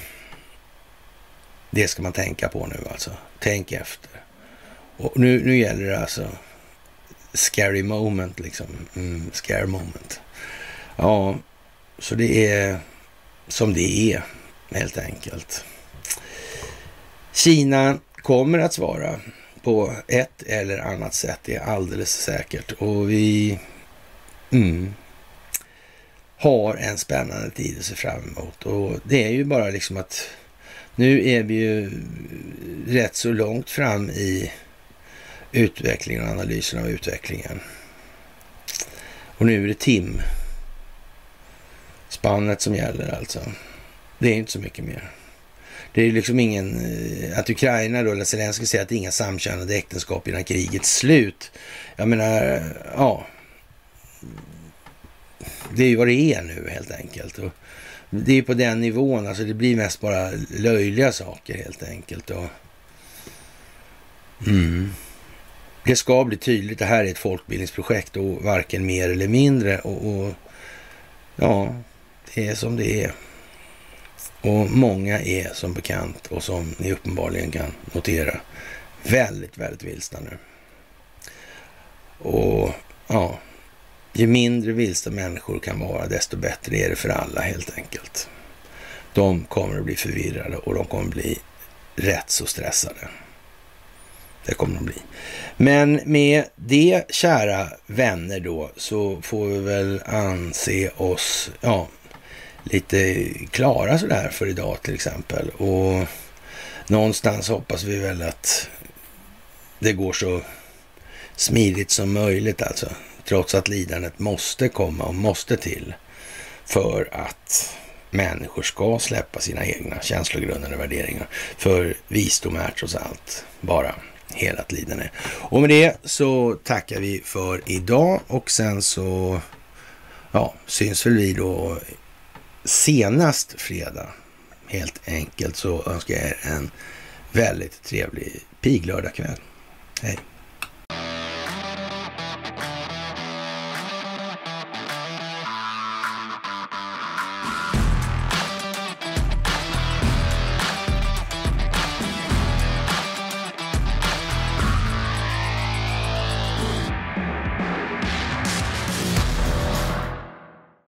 det ska man tänka på nu alltså. Tänk efter. Och nu, nu gäller det alltså scary moment liksom. Mm, scare moment. Ja, så det är som det är helt enkelt. Kina kommer att svara på ett eller annat sätt, det är alldeles säkert. Och vi... Mm, har en spännande tid att se fram emot. Och det är ju bara liksom att nu är vi ju rätt så långt fram i utvecklingen och analysen av utvecklingen. Och nu är det tim spannet som gäller alltså. Det är inte så mycket mer. Det är liksom ingen, eh, att Ukraina då, eller Zelenskyj säger att det är inga samkönade äktenskap innan krigets slut. Jag menar, ja, det är ju vad det är nu helt enkelt. Och det är ju på den nivån, alltså det blir mest bara löjliga saker helt enkelt. Och, mm. Det ska bli tydligt, det här är ett folkbildningsprojekt och varken mer eller mindre. Och, och ja, det är som det är. Och många är som bekant och som ni uppenbarligen kan notera väldigt, väldigt vilsna nu. Och ja, ju mindre vilsna människor kan vara, desto bättre är det för alla helt enkelt. De kommer att bli förvirrade och de kommer att bli rätt så stressade. Det kommer de bli. Men med det, kära vänner då, så får vi väl anse oss ja, lite klara sådär för idag till exempel. Och någonstans hoppas vi väl att det går så smidigt som möjligt alltså trots att lidandet måste komma och måste till för att människor ska släppa sina egna känslogrundande värderingar. För visdom är trots allt bara helat lidande. Och med det så tackar vi för idag och sen så ja, syns väl vi då senast fredag. Helt enkelt så önskar jag er en väldigt trevlig piglördagkväll. Hej!